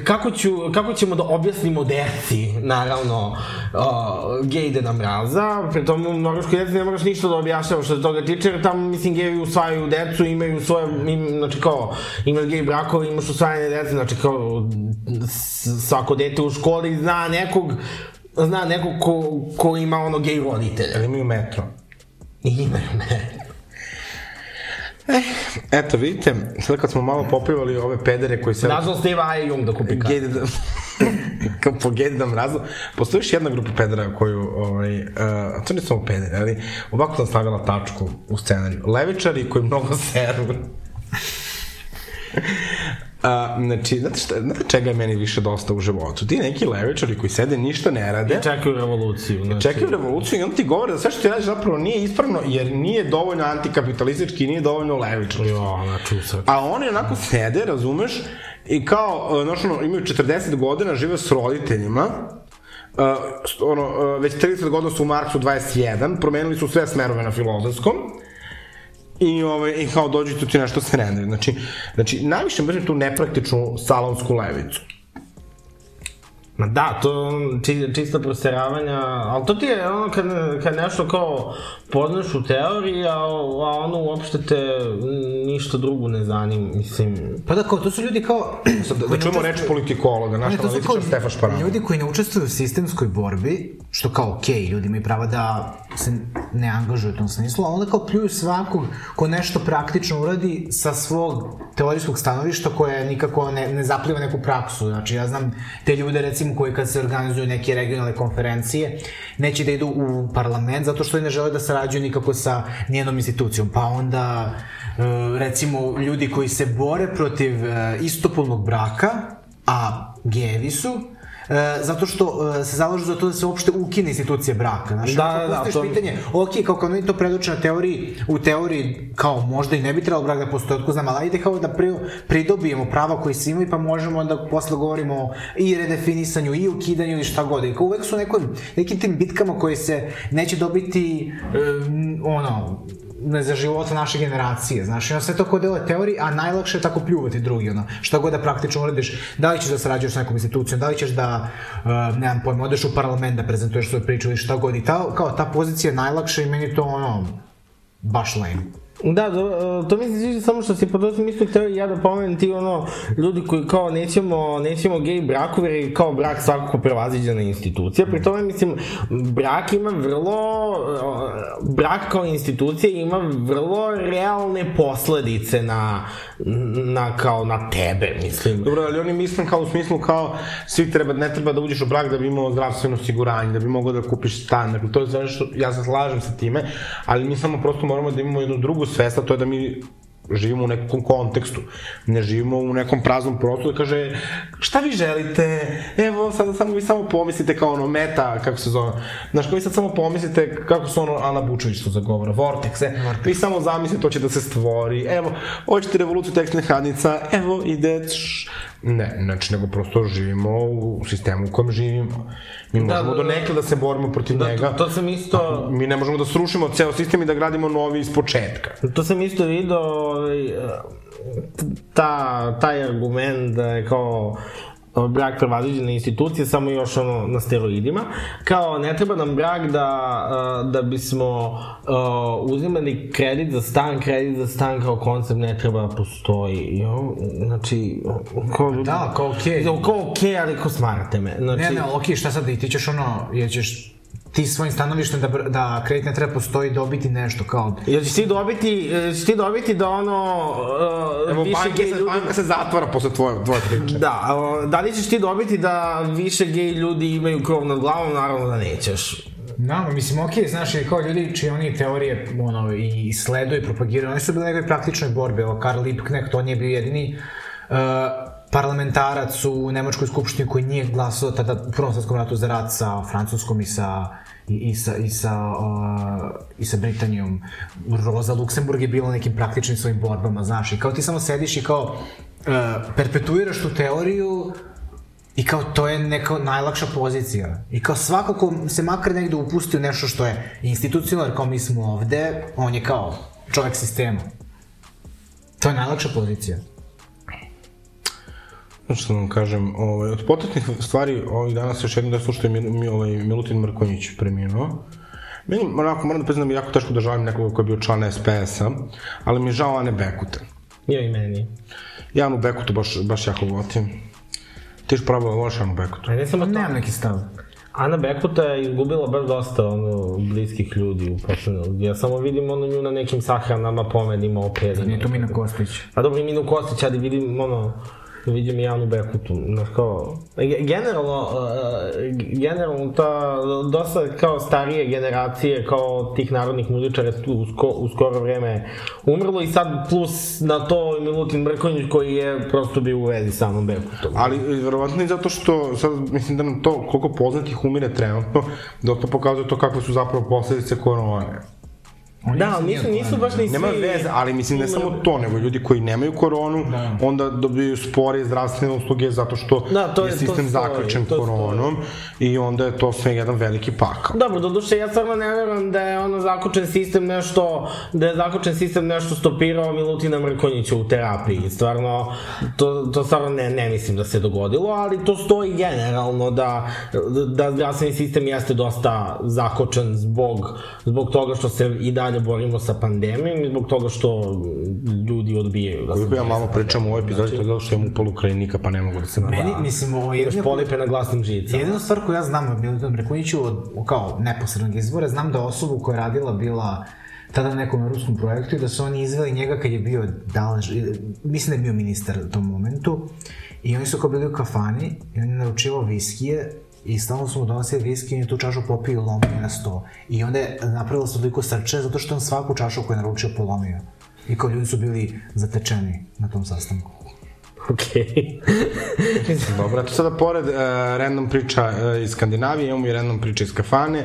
[SPEAKER 4] kako, ću, kako ćemo da objasnimo deci naravno o, gej Deda Mraza pri tom u norveškoj deci ne moraš ništa da objašnjavaš što se toga tiče jer tamo mislim geji usvajaju decu imaju svoje im, znači kao imaš gej brakove imaš usvajanje dece znači kao svako dete u školi zna nekog zna nekog ko, ko ima ono gej roditelja.
[SPEAKER 3] Jel imaju metro?
[SPEAKER 4] I imaju me.
[SPEAKER 3] Eto, vidite, sad kad smo malo popivali ove pedere koji se...
[SPEAKER 4] Nazvao Steve A. Jung da kupi
[SPEAKER 3] da... kao po gej da mrazu. Postoji još jedna grupa pedera koju, ovaj, uh, to nisu samo pedere, ali ovako sam stavila tačku u scenariju. Levičari koji mnogo seru. A, znači, znate, šta, znate čega je meni više dosta u životu? Ti neki levičari koji sede, ništa ne rade,
[SPEAKER 4] Čekaju revoluciju. Znači,
[SPEAKER 3] čekaju revoluciju i onda ti govore da sve što ti radiš zapravo nije ispravno, jer nije dovoljno antikapitalistički i nije dovoljno levičarski.
[SPEAKER 4] Jo, znači.
[SPEAKER 3] A oni onako sede, razumeš, i kao, znaš, ono, imaju 40 godina, žive s roditeljima, Uh, ono, uh, već 30 godina su u Marksu 21, promenili su sve smerove na filozofskom, i, ovaj, i kao dođu tu ti nešto se renderi. Znači, znači najviše mrzim tu nepraktičnu salonsku levicu.
[SPEAKER 4] Ma da, to či, čista proseravanja, ali to ti je ono kad, kad nešto kao poznaš u teoriji, a, a ono uopšte te ništa drugo ne zanim, mislim...
[SPEAKER 5] Pa da, kao, to su ljudi kao...
[SPEAKER 3] Sad, da, da čujemo reč politikologa, naš
[SPEAKER 5] Ne, to su
[SPEAKER 3] analitičar Stefan Šparano.
[SPEAKER 5] Ljudi koji ne učestvuju u sistemskoj borbi, što kao okej, okay, ljudi imaju prava da se ne angažuju u tom smislu, a onda kao pljuju svakog ko nešto praktično uradi sa svog teorijskog stanovišta koje nikako ne, ne zapliva neku praksu. Znači, ja znam te ljude, recimo, koji kad se organizuju neke regionalne konferencije, neće da idu u parlament zato što ne žele da sarađuju nikako sa nijednom institucijom. Pa onda, e, recimo, ljudi koji se bore protiv e, istopolnog braka, a gejevi su, E, zato što e, se zalažu za to da se uopšte ukine institucija braka. Znaš,
[SPEAKER 4] Da, da, da, to-
[SPEAKER 5] pitanje, ok, kao kad oni to predoče na teoriji, u teoriji kao možda i ne bi trebalo brak da postoji, otko znam, ali ajde kao da pri, pridobijemo prava koji svi imaju, pa možemo da posle govorimo i redefinisanju, i ukidanju, i šta god. I kao uvek su nekom, nekim tim bitkama koje se neće dobiti, um, ono, ne za života naše generacije, znaš, i sve to kod dele teorije, a najlakše je tako pljuvati drugi, ono, šta god da praktično uradiš, da li ćeš da sarađuješ sa nekom institucijom, da li ćeš da, uh, nemam pojma, odeš u parlament da prezentuješ svoju priču ili šta god, i ta, kao ta pozicija je najlakša i meni to, ono, baš lame.
[SPEAKER 4] Da, do, to mi se sviđa samo što si po to sam isto htio ja da pomenem ti ono, ljudi koji kao nećemo, nećemo gej brakove jer je kao brak svakako prevaziđena institucija, pri tome mislim, brak ima vrlo, brak kao institucija ima vrlo realne posledice na, na kao na tebe, mislim.
[SPEAKER 3] Dobro, ali oni mislim kao u smislu kao svi treba, ne treba da uđeš u brak da bi imao zdravstveno osiguranje, da bi mogao da kupiš stan, dakle to je sve što, ja se slažem sa time, ali mi samo prosto moramo da imamo jednu drugu svest, a to je da mi živimo u nekom kontekstu, ne živimo u nekom praznom prostoru da kaže šta vi želite, evo sad samo vi samo pomislite kao ono meta, kako se zove, znaš, vi sad samo pomislite kako se ono Ana Bučević to zagovara, Vortex, e, vi samo zamislite to će da se stvori, evo, hoćete revoluciju tekstilnih radnica, evo ide, ne, znači, nego prosto živimo u sistemu u kojem živimo. Mi možemo
[SPEAKER 4] da,
[SPEAKER 3] do
[SPEAKER 4] da.
[SPEAKER 3] nekle da se borimo protiv
[SPEAKER 4] Da,
[SPEAKER 3] njega.
[SPEAKER 4] to, to sam isto...
[SPEAKER 3] Mi ne možemo da srušimo ceo sistem i da gradimo novi iz početka.
[SPEAKER 4] To sam isto video, ovaj, ta, taj argument da je kao brak prevaziđena institucija, samo još ono na steroidima. Kao, ne treba nam brak da, a, da bismo uh, uzimali kredit za stan, kredit za stan kao koncept ne treba da postoji. Ovo, znači, kao,
[SPEAKER 5] Da, kao okej.
[SPEAKER 4] Kao okej, ali kao smarate me. Znači,
[SPEAKER 5] Ne, ne, okej, šta sad, ti ćeš ono, jer ćeš ti svojim stanovištem da, da kredit ne treba postoji dobiti nešto, kao,
[SPEAKER 4] Jel ćeš ti dobiti, jel ćeš ti dobiti da ono, uh,
[SPEAKER 3] Evo,
[SPEAKER 4] više
[SPEAKER 3] banka
[SPEAKER 4] gej
[SPEAKER 3] se,
[SPEAKER 4] ljudi...
[SPEAKER 3] banka se zatvara posle tvoje, tvoje priče.
[SPEAKER 4] Da, o, da li ćeš ti dobiti da više gej ljudi imaju krov nad glavom? Naravno da nećeš.
[SPEAKER 5] Da, mislim, okej, znaš, jer kao ljudi čiji oni teorije, ono, i sleduju i propagiraju, oni su bili nekoj praktičnoj borbi, evo, Karl Liebknecht, on je bio jedini uh, parlamentarac u Nemačkoj skupštini koji nije glasao tada u Prvom svetskom ratu za rat sa Francuskom i sa i, i sa, i sa, uh, i sa Britanijom. Roza Luksemburg je bila nekim praktičnim svojim borbama, znaš, i kao ti samo sediš i kao uh, perpetuiraš tu teoriju I kao to je neka najlakša pozicija. I kao svako ko se makar negde upusti u nešto što je institucionalno, jer kao mi smo ovde, on je kao čovek sistema. To je najlakša pozicija.
[SPEAKER 3] Što vam kažem, ovaj, od potetnih stvari ovih dana se još jednom da slušate mi, mi, ovaj, Milutin Mrkonjić preminuo. Meni, onako, moram da priznam, jako teško da žalim nekoga koji je bio član SPS-a, ali mi je žao Ane Bekute.
[SPEAKER 4] Jo i meni.
[SPEAKER 3] Ja Anu Bekutu baš, baš jako votim. Ti još probala voliš Anu Bekutu?
[SPEAKER 4] A ne samo to.
[SPEAKER 5] Nemam neki stav.
[SPEAKER 4] Ana Bekuta je izgubila baš dosta ono, bliskih ljudi u poslednju. Ja samo vidim ono nju na nekim sahranama, pomedima, operima.
[SPEAKER 5] Nije to Mina Kostić.
[SPEAKER 4] Pa dobro, i Minu Kostić, ali vidim ono, vidim i Anu Bekutu, znaš kao, ge- generalno, uh, generalno ta, dosta kao starije generacije, kao tih narodnih muzičara u, sko, u skoro vreme umrlo i sad plus na to Milutin Mrkonjić koji je prosto bio u vezi sa Anom Bekutom.
[SPEAKER 3] Ali, e, verovatno i zato što, sad, mislim da nam to, koliko poznatih umire trenutno, to pokazuje to kakve su zapravo posledice korone.
[SPEAKER 5] Oni
[SPEAKER 4] Da, ali
[SPEAKER 5] ni
[SPEAKER 4] nisu, nisu baš ni svi...
[SPEAKER 3] Nema veze, ali mislim ne samo to, nego ljudi koji nemaju koronu,
[SPEAKER 5] Da.
[SPEAKER 3] onda dobiju spore zdravstvene usluge zato što
[SPEAKER 4] Da, to je-
[SPEAKER 3] je
[SPEAKER 4] to
[SPEAKER 3] sistem
[SPEAKER 4] stoji,
[SPEAKER 3] zaključen
[SPEAKER 4] to stoji.
[SPEAKER 3] koronom i onda je to sve jedan veliki pakao.
[SPEAKER 4] Dobro, do duše, ja stvarno ne verujem da je ono zakočen sistem nešto, da je zakočen sistem nešto stopirao Milutina Mrkonjića u terapiji. Stvarno, to, to stvarno ne, ne mislim da se dogodilo, ali to stoji generalno da, da zdravstveni sistem jeste dosta zakočen zbog, zbog toga što se i dalje borimo sa pandemijom i zbog toga što ljudi odbijaju da
[SPEAKER 3] Koliko ja malo pričam o ovoj epizodi, to je zato što imam upalo Ukrajinika, pa ne mogu da se
[SPEAKER 5] Meni,
[SPEAKER 3] bavim.
[SPEAKER 5] mislim, ovo je
[SPEAKER 4] Imaš polipe na glasnim žicama.
[SPEAKER 5] jedina stvar koju ja znam o Mrkonjiću od, kao neposrednog izvora, znam da osobu koja je radila bila tada na nekom evropskom projektu i da su oni izveli njega kad je bio dalež, mislim da je bio ministar u tom momentu i oni su kao bili u kafani i on je naručivao viskije i stalno su mu donosili viski i tu čašu popio i lomio na sto. I onda je napravilo se toliko srče zato što on svaku čašu koju je naručio polomio. I kao ljudi su bili zatečeni na tom sastanku.
[SPEAKER 4] Okej.
[SPEAKER 3] Dobro, eto sada pored uh, random priča uh, iz Skandinavije, imamo i random priča iz kafane,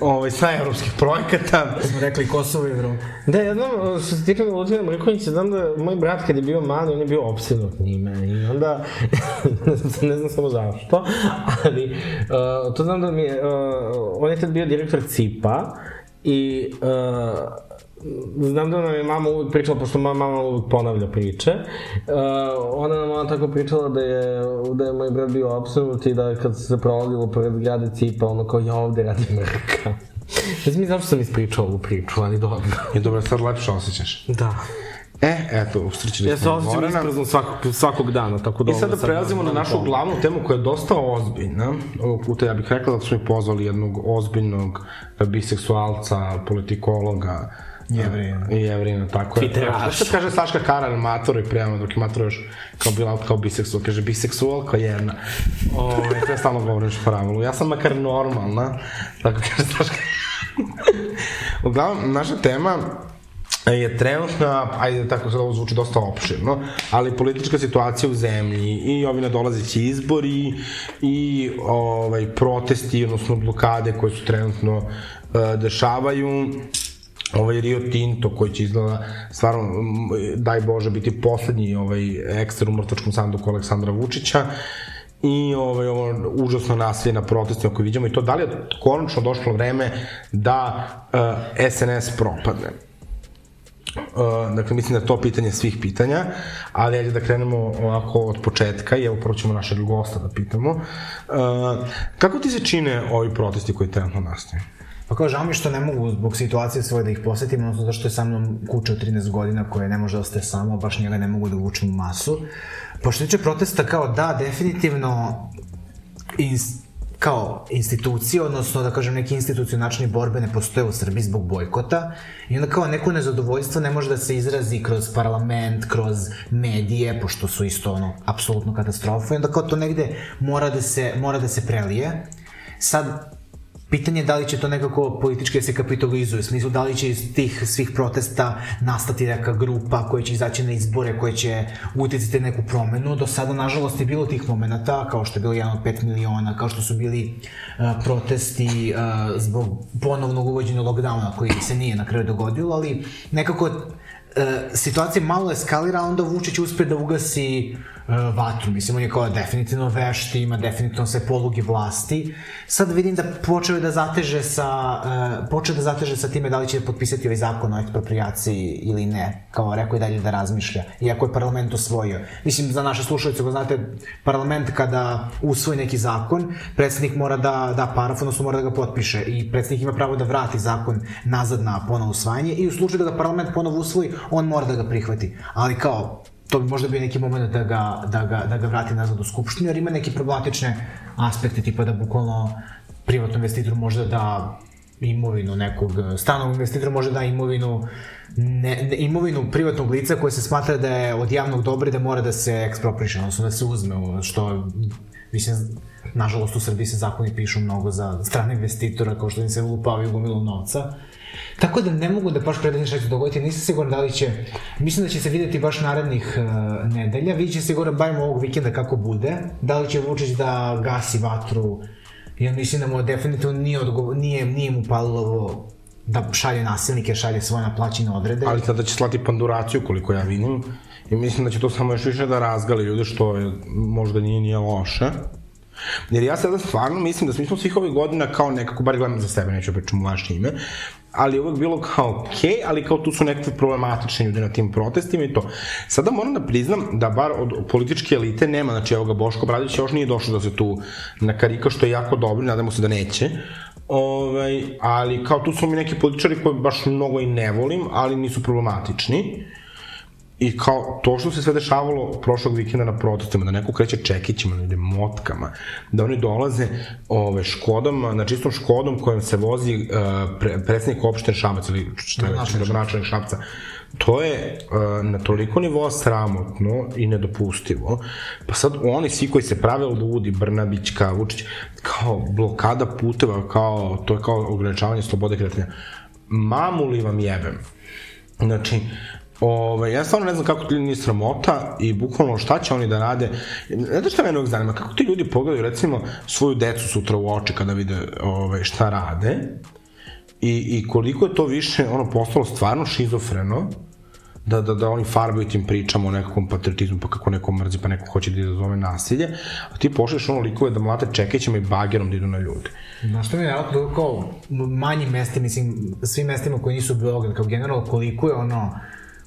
[SPEAKER 3] ovaj, sa evropskih projekata.
[SPEAKER 5] Smo rekli Kosovo i Evropa.
[SPEAKER 4] Da, ja znam, što se tiče Milutina Mrkonjića, znam da moj brat kad je bio mali, on je bio opsednut njime i onda, ne znam, ne znam samo zašto, ali uh, to znam da mi je, uh, on je tad bio direktor CIPA i uh, znam da nam je mama uvijek pričala, pošto moja mama uvijek ponavlja priče, uh, ona nam ona tako pričala da je, da je moj brat bio opsednut i da kad se prolazilo pored grade Cipa, ono kao ja ovde radi mrka. Ne znam ni zašto sam ispričao ovu priču, ali dobro.
[SPEAKER 3] I dobro, sad lepše osjećaš.
[SPEAKER 4] Da.
[SPEAKER 3] E, eto, usrećili
[SPEAKER 4] Ja se
[SPEAKER 3] smo
[SPEAKER 4] osjećam
[SPEAKER 3] Gorana.
[SPEAKER 4] isprazno svakog, svakog dana, tako da...
[SPEAKER 3] I sada
[SPEAKER 4] sad
[SPEAKER 3] prelazimo na našu
[SPEAKER 4] pomoglo.
[SPEAKER 3] glavnu temu koja je dosta ozbiljna. Ovog puta ja bih rekla da smo mi pozvali jednog ozbiljnog biseksualca, politikologa,
[SPEAKER 5] Jevrina.
[SPEAKER 3] I jevrina, tako je.
[SPEAKER 4] Twitteraša.
[SPEAKER 3] Što kaže Saška Karan Mator i prijavno, dok je Mator još kao bila kao biseksual, kaže biseksual kao jedna. Ove, to je stalno govoriš pravilu. Ja sam makar normalna, tako kaže Saška. Uglavnom, naša tema je trenutna, ajde tako sad ovo zvuči dosta opširno, ali politička situacija u zemlji i ovi nadolazeći izbori i ovaj, protesti, odnosno blokade koje su trenutno uh, dešavaju, ovaj Rio Tinto koji će izgleda stvarno daj Bože biti poslednji ovaj ekster u mrtvačkom sanduku Aleksandra Vučića i ovaj, ovo užasno nasilje na protestima koje vidimo i to da li je konačno došlo vreme da uh, SNS propadne. Uh, dakle, mislim da je to pitanje svih pitanja, ali ajde da krenemo ovako od početka i evo prvo ćemo našeg gosta da pitamo. Uh, kako ti se čine ovi protesti koji trenutno nastaju?
[SPEAKER 5] Pa kao žao mi što ne mogu zbog situacije svoje da ih posetim, odnosno zašto je sa mnom kuća od 13 godina koje ne može da ostaje samo, baš njega ne mogu da vučem u masu. Pošto tiče protesta, kao da, definitivno ins, kao institucije, odnosno da kažem neki institucionalni borbe ne postoje u Srbiji zbog bojkota i onda kao neko nezadovoljstvo ne može da se izrazi kroz parlament, kroz medije, pošto su isto ono, apsolutno katastrofa i onda kao to negde mora da se, mora da se prelije. Sad, Pitanje je da li će to nekako politički da se kapitalizuje, u smislu da li će iz tih svih protesta nastati neka grupa koja će izaći na izbore, koja će uticati neku promenu. Do sada, nažalost, je bilo tih momenta, kao što je bilo jedan od 5 miliona, kao što su bili uh, protesti uh, zbog ponovnog uvođenja lockdowna, koji se nije na kraju dogodilo, ali nekako e, situacija malo eskalira, onda Vučić uspe da ugasi vatru. Mislim, on je kao definitivno vešti, ima definitivno sve poluge vlasti. Sad vidim da počeo je da zateže sa, e, počeo da zateže sa time da li će potpisati ovaj zakon o ekspropriaciji ili ne. Kao rekao je dalje da razmišlja, iako je parlament osvojio. Mislim, za naše slušalice, ako znate, parlament kada usvoji neki zakon, predsednik mora da da paraf, odnosno mora da ga potpiše i predsednik ima pravo da vrati zakon nazad na ponovo usvajanje i u slučaju da ga parlament ponovo usvoji, on mora da ga prihvati. Ali kao, to bi možda bio neki moment da ga, da ga, da ga vrati nazad u skupštinu, jer ima neke problematične aspekte, tipa da bukvalno privatnom investitoru može da imovinu nekog stranog investitora može da imovinu ne, ne, imovinu privatnog lica koja se smatra da je od javnog dobra i da mora da se ekspropriše, odnosno da se uzme, što mislim, nažalost u Srbiji se zakoni pišu mnogo za strane investitora, kao što im se lupavaju gomilu novca. Tako da ne mogu da baš predatim šta će dogoditi, nisam siguran da li će, mislim da će se videti baš narednih uh, nedelja, vidjet će se sigurno bavimo ovog vikenda kako bude, da li će Vučić da gasi vatru, ja mislim da mu definitivno nije, odgovo, nije, nije mu palilo ovo da šalje nasilnike, šalje svoje naplaćene odrede.
[SPEAKER 3] Ali sada će slati panduraciju koliko ja vidim i mislim da će to samo još više da razgali ljude što je, možda nije nije loše. Jer ja sada stvarno mislim da mi smo svih ovih godina kao nekako, bar gledam za sebe, neću pričam u vaše ime, ali uvek bilo kao okej, okay, ali kao tu su nekakve problematične ljudi na tim protestima i to. Sada moram da priznam da bar od političke elite nema, znači evo ga Boško Bradić još nije došao da se tu nakarika, što je jako dobro, nadamo se da neće. Ovaj, ali kao tu su mi neki političari koje baš mnogo i ne volim, ali nisu problematični. I kao to što se sve dešavalo prošlog vikenda na protestima, da neko kreće čekićima, da ide motkama, da oni dolaze ove, škodom, na čistom škodom kojom se vozi uh, pre, predsednik opštine Šabac ili šta je već, gradonačelnik Šabca, to je uh, na toliko nivoa sramotno i nedopustivo. Pa sad oni svi koji se prave ludi, Brnabić, kao Vučić, kao blokada puteva, kao, to je kao ograničavanje slobode kretanja. Mamu li vam jebem? Znači, Ove, ja stvarno ne znam kako ti ljudi nije sramota i bukvalno šta će oni da rade. Znate šta mene uvijek zanima? Kako ti ljudi pogledaju recimo svoju decu sutra u oči kada vide ove, šta rade i, i koliko je to više ono postalo stvarno šizofreno da, da, da oni farbaju tim pričama o nekakvom patriotizmu, pa kako neko mrzi, pa neko hoće da izazove nasilje, a ti pošliš ono likove da mlate čekećima i bagerom da idu na ljudi.
[SPEAKER 5] Znaš što mi je vjerojatno kao manji mesti, mislim, svim mestima koji nisu Beograd, kao generalno koliko je ono,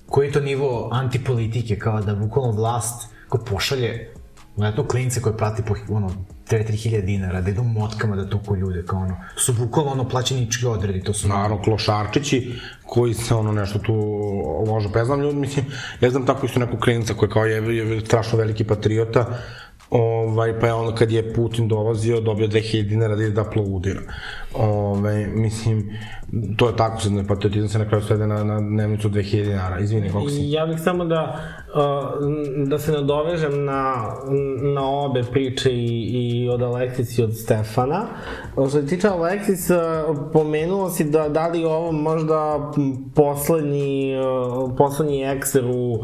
[SPEAKER 5] koji je to nivo antipolitike, kao da bukvalno vlast ko pošalje Vjerojatno klince koje prati po ono, 2-3 dinara, da idu motkama da tuku ljude, kao ono, su bukvalno ono plaćenički odredi, to su...
[SPEAKER 3] Naravno, klošarčići koji se ono nešto tu lože. Pa ja znam ljudi, mislim, ja znam tako isto nekog klinca koji kao je, je strašno veliki patriota, ovaj, pa je ono kad je Putin dolazio, dobio 2000 dinara da ide da aplaudira. Ovaj, mislim, to je tako, sad patriotizam se na kraju svede na, na dnevnicu 2000 dinara, izvini, kako si?
[SPEAKER 4] Ja bih samo da, da se nadovežem na, na obe priče i, i od Aleksic i od Stefana. Što se tiče Aleksis, pomenuo si da da li ovo možda poslednji, poslednji ekser u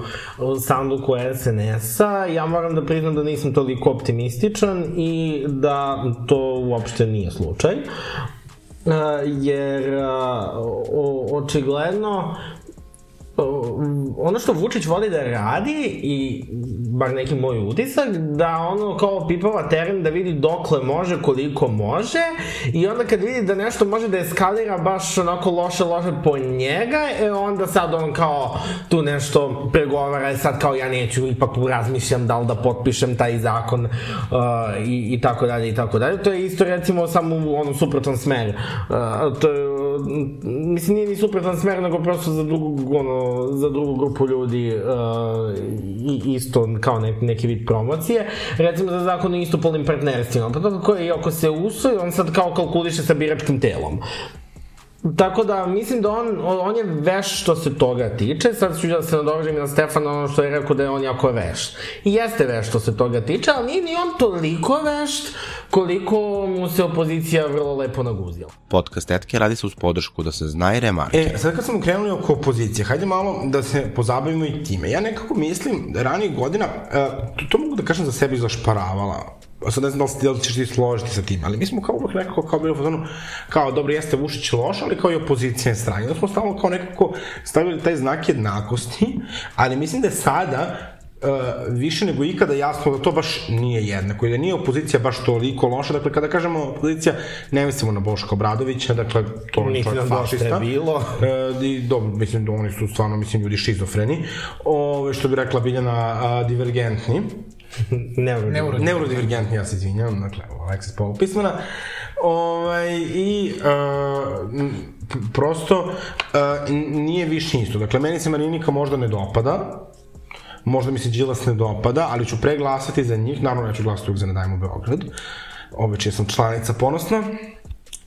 [SPEAKER 4] sanduku SNS-a. Ja moram da priznam da nisam toliko optimističan i da to uopšte nije slučaj. Uh, jer uh, očigledno ono što Vučić voli da radi i bar neki moj utisak da ono kao pipava teren da vidi dokle može, koliko može i onda kad vidi da nešto može da eskalira baš onako loše, loše po njega e onda sad on kao tu nešto pregovara i sad kao ja neću ipak razmišljam da li da potpišem taj zakon uh, i, i tako dalje i tako dalje. To je isto recimo samo u onom suprotan smer uh, to je, mislim nije ni suprotan smer nego prosto za drugu ono za drugu grupu ljudi uh, isto kao nek, neki vid promocije. Recimo za zakon o istopolnim partnerstvima. Pa to kako je, ako se usvoji, on sad kao kalkuliše sa biračkim telom. Tako da, mislim da on, on je veš što se toga tiče, sad ću da se nadovežem na Stefana ono što je rekao da je on jako veš. I jeste veš što se toga tiče, ali nije ni on toliko vešt koliko mu se opozicija vrlo lepo naguzila.
[SPEAKER 1] Podcast Etke radi se uz podršku da se zna i remarke.
[SPEAKER 3] E, sad kad smo krenuli oko opozicije, hajde malo da se pozabavimo i time. Ja nekako mislim da ranijih godina, uh, to, to mogu da kažem za sebe izlašparavala, sad ne znam da li, da li ćeš ti složiti sa tim, ali mi smo kao uvek nekako kao bilo fazonu, kao dobro jeste Vušić loš, ali kao i opozicija strana. Da smo stalno kao nekako stavili taj znak jednakosti, ali mislim da je sada uh, više nego ikada jasno da to baš nije jednako i da nije opozicija baš toliko loša. Dakle, kada kažemo opozicija, ne mislimo na Boška Obradovića, dakle, to
[SPEAKER 4] je čovjek fašista. je bilo.
[SPEAKER 3] Uh, i, dobro, mislim da oni su stvarno, mislim, ljudi šizofreni. Ove, što bi rekla Biljana, uh, divergentni.
[SPEAKER 4] Neuro,
[SPEAKER 3] Neurodivergentni, ja se izvinjam, dakle, Alexis Polo pismena. Ovaj, I uh, prosto uh, nije više isto. Dakle, meni se Marinika možda ne dopada, možda mi se Đilas ne dopada, ali ću preglasati za njih, naravno ja ću glasati uvijek za Ne dajmo Beograd, običaj sam članica ponosna,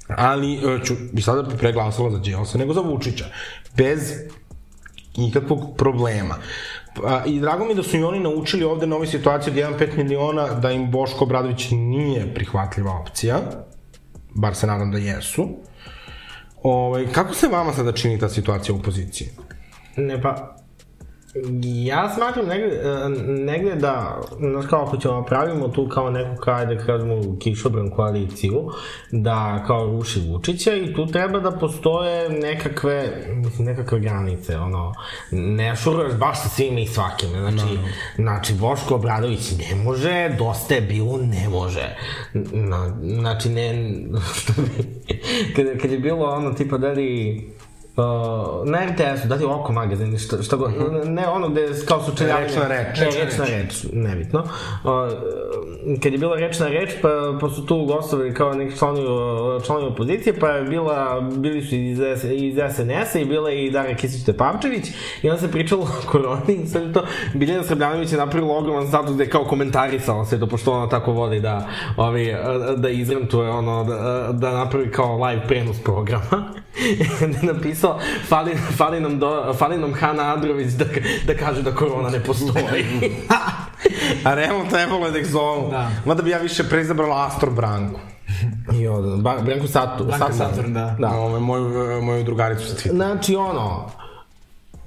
[SPEAKER 3] ali ću i sada bi preglasala za Đilasa nego za Vučića, bez nikakvog problema. A, I drago mi da su i oni naučili ovde na ovoj situaciji od 1,5 miliona da im Boško Obradović nije prihvatljiva opcija, bar se nadam da jesu. Ovaj, kako se vama sada čini ta situacija u opoziciji?
[SPEAKER 4] Ne pa, Ja smatram negde, e, negde da, znaš kao ako ćemo pravimo tu kao neku, kao da kažemo, kišobran koaliciju, da kao ruši Vučića i tu treba da postoje nekakve, mislim, nekakve granice, ono, ne šuruješ baš sa svima i svakim, znači, no, znači, Boško Obradović ne može, dosta je bilo, ne može. Na, znači, ne, što bi, kad, kad je bilo ono, tipa, da li, Uh, na RTS-u, dati oko magazin, šta, šta god, mm -hmm. ne ono gde kao sučeljavanje.
[SPEAKER 3] Reč na reč.
[SPEAKER 4] Ne, reč na reč, nebitno. Uh, kad je bila reč na reč, pa, pa su tu gostovali kao neki članovi, članovi opozicije, pa je bila, bili su iz, iz SNS-a i bila je i Dara Kisić-Tepavčević i onda se pričalo o koroni i je to, Biljana Srbljanović je napravila ogroman status gde je kao komentarisala sve to, pošto ona tako voli da, ovi, da izrentuje ono, da, da napravi kao live prenos programa. da je napisao fali, fali, nam do, fali nam Hana Andrović da, da kaže da korona ne postoji.
[SPEAKER 3] A realno trebalo je da ih zovu. Da. Mada bi ja više preizabrala Astor Branku.
[SPEAKER 4] Jo, da, ba, Branku Satu,
[SPEAKER 5] Branka Saturn, da.
[SPEAKER 3] da. Ovo, moju, moju drugaricu sa Twittera.
[SPEAKER 4] Znači, ono,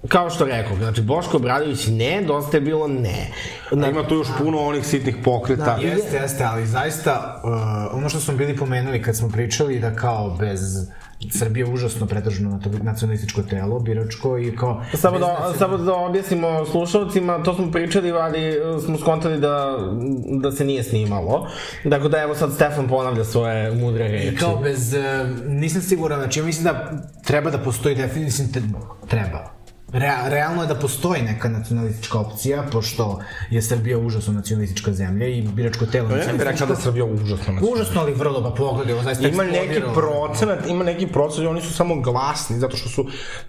[SPEAKER 4] kao što rekao, znači Boško Obradović ne, dosta je bilo ne.
[SPEAKER 3] Na... Ima tu još puno onih sitnih pokreta. Da,
[SPEAKER 5] jeste, jeste, ali zaista, uh, ono što smo bili pomenuli kad smo pričali da kao bez Srbija je užasno predržano nacionalističko telo, biračko i kao...
[SPEAKER 4] Samo da, samo da objasnimo slušalcima, to smo pričali, ali e, smo skontali da, da se nije snimalo. Dakle, da evo sad Stefan ponavlja svoje mudre reči.
[SPEAKER 5] I kao bez, e, nisam siguran, znači ja mislim da treba da postoji definitivno, treba Rea, realno je da postoji neka nacionalistička opcija, pošto je Srbija užasno nacionalistička zemlja i biračko telo...
[SPEAKER 3] Ja ne bih rekao da je Srbija užasno nacionalistička.
[SPEAKER 5] Užasno, ali vrlo, pa pogledaj, ovo zaista
[SPEAKER 3] Ima neki procenat, ima neki procenat, oni su samo glasni, zato što su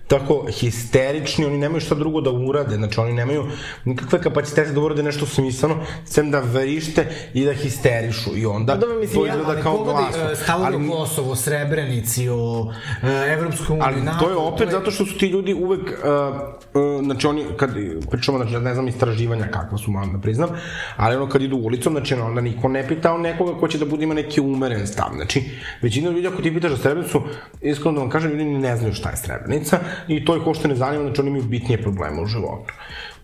[SPEAKER 3] tako histerični, oni nemaju šta drugo da urade, znači oni nemaju nikakve kapacitete da urade nešto smisleno, sem da vrište i da histerišu i onda
[SPEAKER 5] da, mislim, to izgleda ja, kao glasno. E, stavovi ali, o Kosovo, Srebrenici, o e, Evropskoj uniji,
[SPEAKER 3] Ali to je opet to je... zato što su ti ljudi uvek uh, uh, znači oni, kad pričamo, znači, ne znam istraživanja kakva su, malo da priznam, ali ono kad idu ulicom, znači onda niko ne pita nekoga ko će da bude ima neki umeren stav, znači većina ljudi ako ti pitaš za Srebrenicu, iskreno da vam kažem, ljudi ne znaju šta je Srebrenica i to ko što ne zanima, znači oni imaju bitnije probleme u životu.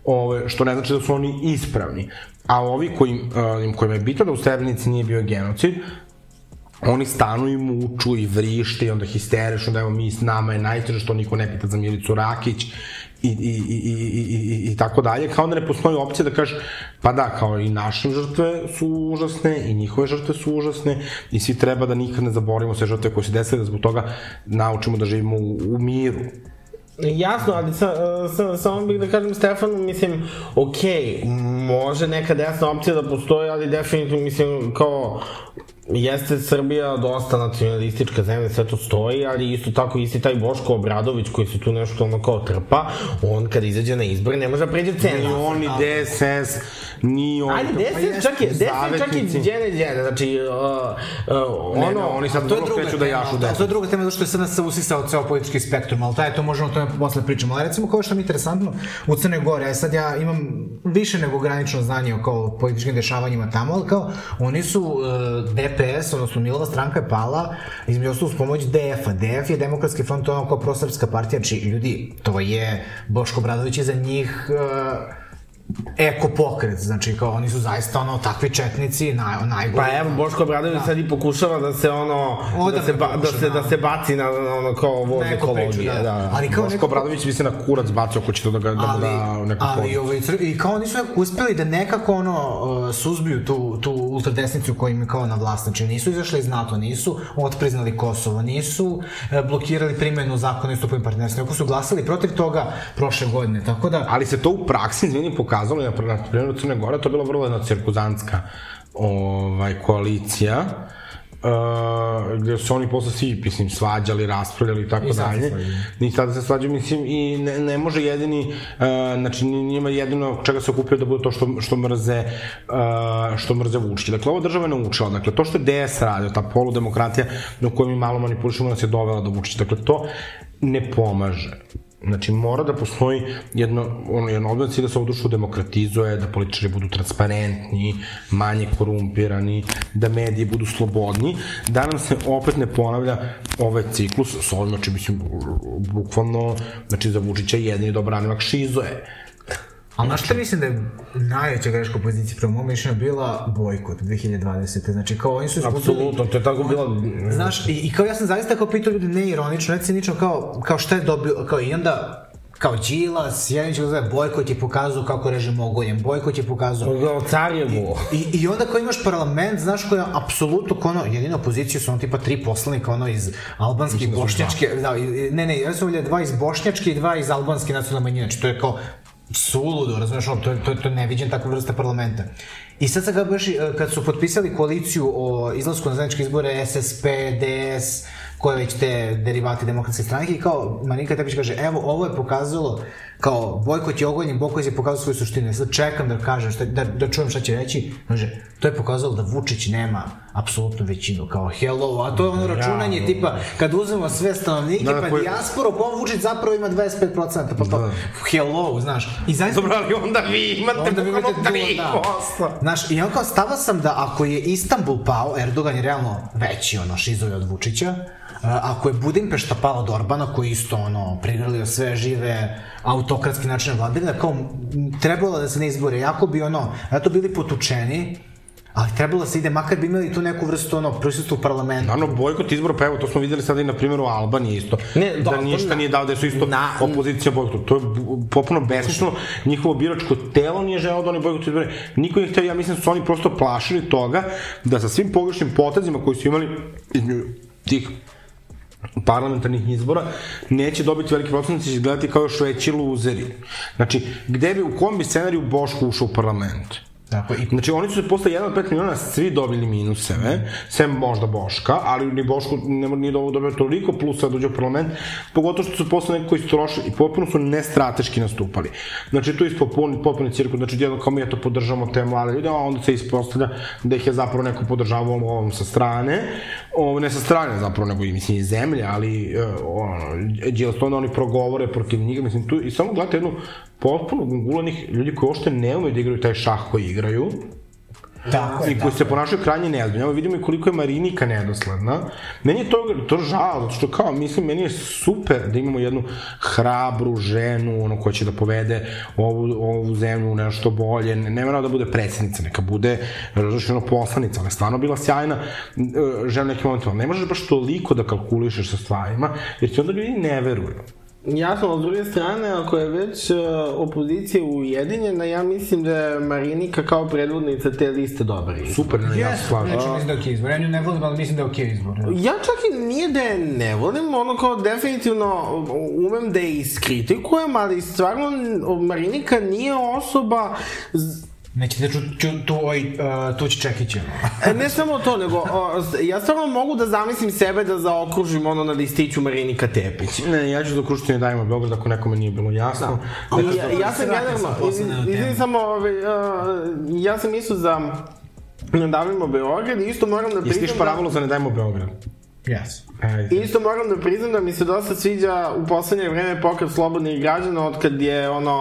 [SPEAKER 3] Ove, što ne znači da su oni ispravni. A ovi koji, uh, kojima je bitno da u Srebrenici nije bio genocid, oni stanu i muču i vrište i onda histerišu da evo mi s nama je najteže što niko ne pita za Milicu Rakić i, i, i, i, i, i, i tako dalje, kao da ne postoji opcija da kažeš, pa da, kao i naše žrtve su užasne i njihove žrtve su užasne i svi treba da nikad ne zaborimo sve žrtve koje se desile, da zbog toga naučimo da živimo u, u miru.
[SPEAKER 4] Jasno, ali sa, sa, samo bih da kažem Stefanu, mislim, ok, može neka desna opcija da postoji, ali definitivno, mislim, kao, jeste Srbija dosta nacionalistička zemlja, sve to stoji, ali isto tako isti taj Boško Obradović koji se tu nešto ono kao trpa, on kad izađe na izbor ne može da pređe cenu.
[SPEAKER 3] Ni on, ni DSS, ni on.
[SPEAKER 4] Ajde, DSS čak je, DSS čak i djene djene, znači, uh, uh, ono... Ne, ne,
[SPEAKER 3] oni sad vrlo kreću da jašu
[SPEAKER 5] da. To je druga tema, zato što je SNS usisao ceo politički spektrum, ali taj to možemo o tome posle pričamo. Ali recimo kao što mi je interesantno, u Crne Gore, ja sad ja imam više nego granično znanje o kao političkim dešavanjima tamo, ali kao oni su uh, DPS, odnosno Milova stranka je pala, između ostalo s pomoć DF-a. DF je Demokratski front, ono kao prosrpska partija, či ljudi, to je Boško Bradović je za njih uh, eko pokret, znači kao oni su zaista ono takvi četnici, naj, najgori.
[SPEAKER 4] Pa evo, Boško Bradović da. sad i pokušava da se ono, o, da, se ba, da, se, da se baci na ono kao voz ekologije. Da. da.
[SPEAKER 3] Ali kao Boško neko... Bradović bi se na kurac bacio ako će to da ga da, ali, da neko
[SPEAKER 5] ali, ovaj, i kao oni su uspeli da nekako ono uh, suzbiju tu, tu ultradesnicu koji im kao na vlast, znači nisu izašli iz NATO, nisu otpriznali Kosovo, nisu uh, blokirali primenu zakona i stupovim partnerstva, nego su glasali protiv toga prošle godine, tako da...
[SPEAKER 3] Ali se to u praksi, izvini, pokazalo, na, primjeru Crne Gore, to je bila vrlo jedna cirkuzantska ovaj, koalicija, uh, gde su oni posle svi, mislim, svađali, raspravljali i tako I dalje. I sada se svađaju, mislim, i ne, ne može jedini, uh, znači, njima jedino čega se okupio da bude to što, što mrze, uh, što mrze Vučića. Dakle, ova država je naučila, dakle, to što je DS radio, ta poludemokratija na kojoj mi malo manipulišemo nas je dovela do Vučića. Dakle, to ne pomaže. Znači, mora da postoji jedno, ono, jedno cilj da se ovo društvo demokratizuje, da političari budu transparentni, manje korumpirani, da mediji budu slobodni, da nam se opet ne ponavlja ovaj ciklus s ovim, znači, mislim, bukvalno, znači, za Vučića jedini dobro branivak šizo je
[SPEAKER 5] Ali znaš šta mislim da je najveća greška opozicije prema mom mišljenju bila bojkot 2020. Znači kao oni su izgubili...
[SPEAKER 4] Apsolutno, to je tako bilo...
[SPEAKER 5] Znaš, i, i kao ja sam zaista kao pitao ljudi ne ironično, ne cinično, kao, kao šta je dobio, kao i onda kao Đilas, Janić zove, Bojkot je pokazao kako režim ogoljen, Bojkot je pokazao...
[SPEAKER 4] Car je go.
[SPEAKER 5] I, I onda kao imaš parlament, znaš koja apsolutno kao ono, jedina opozicija su ono tipa tri poslanika ono iz albanske i bošnjačke, da, ne ne, ja sam ovdje dva iz bošnjačke i dva iz albanske nacionalne manjine, znači to je kao suludo, razumeš, ono, to, to, to je neviđen takva vrsta parlamenta. I sad sad kad, baš, i, kad su potpisali koaliciju o izlasku na zajedničke izbore SSP, DS, koje već te derivati demokratske stranke i kao Marinika Tepić kaže, evo, ovo je pokazalo kao bojkot je ogoljen, bojkot je pokazao svoju suštinu. Ja sad čekam da kaže, šta, da, da čujem šta će reći. Kaže, to je pokazalo da Vučić nema apsolutnu većinu, kao hello, a to je ono računanje tipa, kad uzmemo sve stanovnike,
[SPEAKER 3] Da,
[SPEAKER 5] pa
[SPEAKER 3] koji-
[SPEAKER 5] dijasporu, pa on Vučić zapravo ima 25%, pa to, hello, znaš. I zaista
[SPEAKER 3] Dobro, ali onda vi imate
[SPEAKER 5] Onda vi imate
[SPEAKER 3] bukvalno
[SPEAKER 5] duo, da.
[SPEAKER 3] 3%.
[SPEAKER 5] Znaš, i on kao stava sam da ako je Istanbul pao, Erdogan je realno veći, ono, šizovi od Vučića, ako je Budimpešta pala od Orbana, koji isto, ono, prigrlio sve žive autokratski način vladavine, kao, trebalo da se ne izbore, jako bi, ono, eto bili potučeni, ali trebalo da se ide, makar bi imali tu neku vrstu, ono, prisustva u parlamentu.
[SPEAKER 3] Naravno, bojkot izbora, pa evo, to smo videli sada i na primjeru Albanije isto.
[SPEAKER 4] Ne,
[SPEAKER 3] da
[SPEAKER 4] da,
[SPEAKER 3] ništa
[SPEAKER 4] na-
[SPEAKER 3] nije dao, da su isto
[SPEAKER 4] na-
[SPEAKER 3] opozicija bojkotu. To je potpuno besmisleno. Njihovo biračko telo nije želeo da oni bojkotu izbore. Niko nije hteo, ja mislim da su oni prosto plašili toga da sa svim pogrešnim potezima koji su imali između tih parlamentarnih izbora neće dobiti veliki procenat će gledati kao još veći luzeri. Znači, gde bi, u kom bi scenariju Boško ušao u parlament?
[SPEAKER 5] Tako, i
[SPEAKER 3] Znači, oni su se posle 1 od 5 miliona svi dobili minuseve, sem možda Boška, ali ni Boško ne, nije dobro dobio toliko plusa da dođe u parlament, pogotovo što su posle neko istrošili i potpuno su nestrateški nastupali. Znači, tu je potpuni, potpuni cirkus, znači, jedno kao mi eto podržavamo te mlade ljude, a onda se ispostavlja da ih je zapravo neko podržavao ovom sa strane, o, ne sa strane zapravo, nego i mislim iz zemlje, ali e, ono, Đilas to onda oni progovore protiv njega, mislim, tu, i samo gledate jednu potpuno gungulanih ljudi koji uopšte ne umeju da igraju taj šah koji igraju,
[SPEAKER 5] tako je,
[SPEAKER 3] i koji se ponašaju krajnje neozbiljno. Evo vidimo i koliko je Marinika nedosledna. Meni je to, to žao, zato što kao, mislim, meni je super da imamo jednu hrabru ženu, ono, koja će da povede ovu, ovu zemlju nešto bolje. Ne, ne mora da bude predsjednica, neka bude, razliš, ono, poslanica, ona je stvarno bila sjajna e, žena u nekim momentima. Ne možeš baš toliko da kalkulišeš sa stvarima, jer ti onda ljudi ne veruju.
[SPEAKER 4] Jasno, s druge strane, ako je već uh, opozicija ujedinjena, ja mislim da je Marinika kao predvodnica te liste izbor.
[SPEAKER 3] Super, ne, ja se slažem.
[SPEAKER 5] znači mislim da je okej izbor. Ja nju ne volim, ali mislim da je okej izbor.
[SPEAKER 4] Ja čak i nije da je ne volim, ono kao definitivno umem da je iskritikujem, ali stvarno Marinika nije osoba z-
[SPEAKER 5] Nećete ču, ču, tu, oj, uh, tući čekiće.
[SPEAKER 4] E, ne samo to, nego o, ja stvarno mogu da zamislim sebe da zaokružim ono na listiću Marinika Tepić.
[SPEAKER 3] Ne, ja ću zaokružiti ne dajmo Beograd ako nekome nije bilo jasno.
[SPEAKER 4] I ja, ja sam generalno, izvini samo, ovaj, uh, ja sam isto za Ne davimo Beograd i isto moram da
[SPEAKER 3] Jesi ti
[SPEAKER 4] priznam da...
[SPEAKER 3] šparavalo za ne dajmo Beograd?
[SPEAKER 5] Yes.
[SPEAKER 3] Ajde.
[SPEAKER 4] Isto moram da priznam da mi se dosta sviđa u poslednje vreme pokret slobodnih građana od kad je ono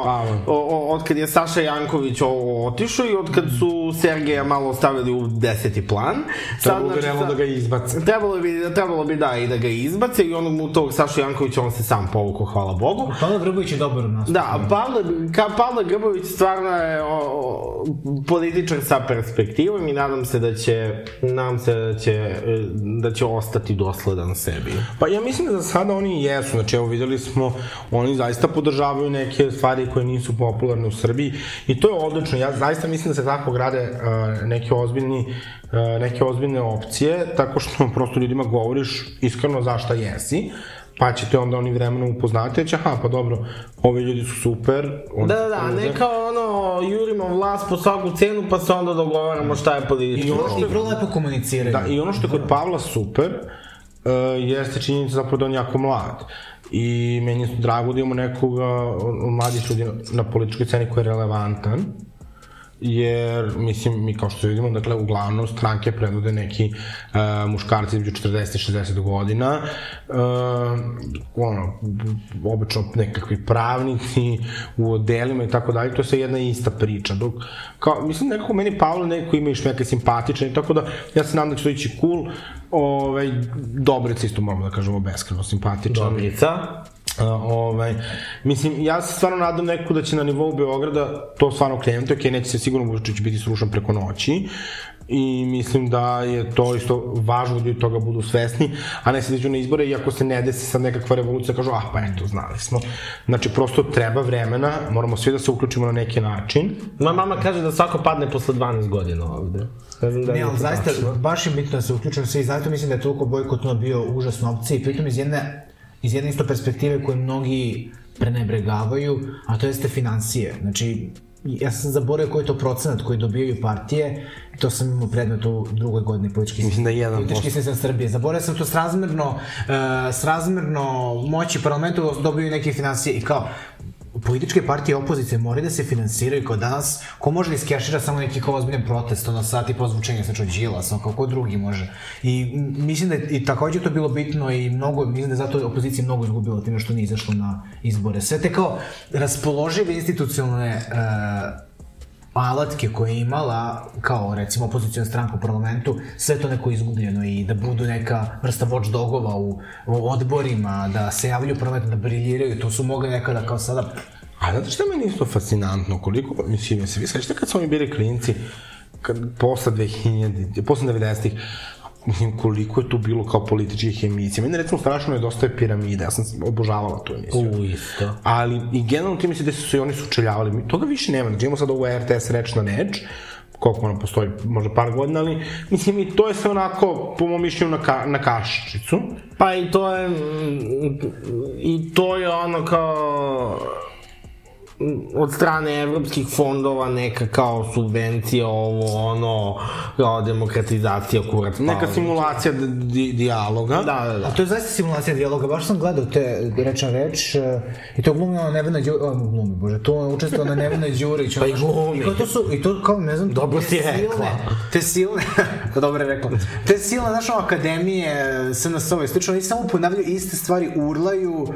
[SPEAKER 4] o, o, od kad je Saša Janković otišao i od kad su Sergeja malo stavili u deseti plan.
[SPEAKER 3] Trebalo bi
[SPEAKER 4] znači,
[SPEAKER 3] realno da ga izbace.
[SPEAKER 4] Trebalo bi, trebalo bi da i da ga izbace i onog mu tog Saša Jankovića on se sam povukao, hvala Bogu.
[SPEAKER 5] Pavle Vrbović je dobar u nas.
[SPEAKER 4] Da, Pavle, ka Pavle Grbović stvarno je o, o, političar sa perspektivom i nadam se da će, nadam se da će, e, da će ostati dosledan sebi.
[SPEAKER 3] Pa ja mislim da za sada oni jesu, znači evo videli smo, oni zaista podržavaju neke stvari koje nisu popularne u Srbiji i to je odlično, ja zaista mislim da se tako grade uh, neke ozbiljni uh, neke ozbiljne opcije, tako što prosto ljudima govoriš iskreno zašta jesi, pa ćete onda oni vremenom upoznati, reći, aha, pa dobro, ovi ljudi su super. oni
[SPEAKER 4] Da,
[SPEAKER 3] su
[SPEAKER 4] da, da, ne kao ono, jurimo vlast po svaku cenu pa se onda dogovaramo šta je politički.
[SPEAKER 3] I ono što
[SPEAKER 5] I vrlo lepo komuniciraju.
[SPEAKER 3] Da, i ono što je kod Pavla super, uh, jeste činjenica zapravo da on jako mlad. I meni je drago da imamo nekoga mladih ljudi na političkoj sceni koji je relevantan jer, mislim, mi kao što vidimo, dakle, uglavnom stranke predvode neki uh, muškarci između 40 i 60 godina, uh, ono, obično nekakvi pravnici u odelima i tako dalje, to je sve jedna ista priča, dok, kao, mislim, nekako meni Pavle neko ima i šmeke simpatičan i tako da, ja se nadam da će to ići cool, ovaj, Dobrica isto moramo da kažemo beskreno simpatičan.
[SPEAKER 4] Dobrica.
[SPEAKER 3] Uh, ovaj, mislim, ja se stvarno nadam nekako da će na nivou Beograda to stvarno krenuti, ok, neće se sigurno Vučić biti srušan preko noći, i mislim da je to isto važno da ljudi toga budu svesni, a ne se diđu na izbore, iako se ne desi sad nekakva revolucija, kažu, ah, pa eto, znali smo. Znači, prosto treba vremena, moramo svi da se uključimo na neki način.
[SPEAKER 4] Moja mama kaže da svako padne posle 12 godina ovde. Ne znam da
[SPEAKER 5] Ne,
[SPEAKER 4] je
[SPEAKER 5] ali zaista, baš je bitno da se uključujem svi, zato mislim da je toliko bojkotno bio užasna opcija i pritom iz jedne, iz jedne isto perspektive koje mnogi prenebregavaju, a to jeste financije. Znači, ja sam zaboravio koji je to procenat koji dobijaju partije, to sam imao predmet u drugoj godini politički
[SPEAKER 3] Mislim da je 1%.
[SPEAKER 5] Politički sistem Srbije. Zaboravio sam to srazmerno, uh, srazmerno moći parlamentu dobiju neke financije i kao, političke partije opozicije moraju da se finansiraju kao danas, ko može da iskešira samo neki kao ozbiljan protest, ono sati po zvučenju, znači od Đilas, ono kao ko drugi može. I mislim da je i takođe to bilo bitno i mnogo, mislim da je zato opozicija mnogo izgubila time što nije izašlo na izbore. Sve te kao raspoložive institucionalne uh, alatke koje je imala, kao recimo opozicijona stranka u parlamentu, sve to neko izgubljeno i da budu neka vrsta watchdogova u, u odborima, da se javljaju parlamentu, da briljiraju, to su mogli nekada kao sada.
[SPEAKER 3] A znate šta je meni isto fascinantno, koliko, mislim, se vi sećate kad su oni bili klinci, kad, posle 2000, posle 90-ih, mislim, koliko je tu bilo kao političkih emisija. Meni recimo strašno nedostaje piramida, ja sam obožavala tu emisiju.
[SPEAKER 4] U, isto.
[SPEAKER 3] Ali i generalno ti misli da su se i oni sučeljavali. Mi- Toga više nema. Znači imamo sad ovu RTS reč na neč, koliko ona postoji, možda par godina, ali mislim i to je sve onako, po mom mišljenju, na, ka, na kašičicu.
[SPEAKER 4] Pa i to je, i to je ono kao, od strane evropskih fondova neka kao subvencija, ovo, ono, kao demokratizacija kurac.
[SPEAKER 3] Neka simulacija di, di, dijaloga.
[SPEAKER 4] Da, da, da.
[SPEAKER 5] A to je zaista simulacija dijaloga, baš sam gledao te reč na reč uh, i to glumila Nevena Đurić, glumi, bože, to je učestvovala Nevena Đurić.
[SPEAKER 4] Pa i glumi.
[SPEAKER 5] I kao to su, i to kao, ne znam,
[SPEAKER 4] Dobro si
[SPEAKER 5] silne-
[SPEAKER 4] rekla.
[SPEAKER 5] Te silne, dobro je rekla, te silne, znaš, ono, akademije, SNS-ove i slično, oni samo ponavljaju iste stvari, urlaju,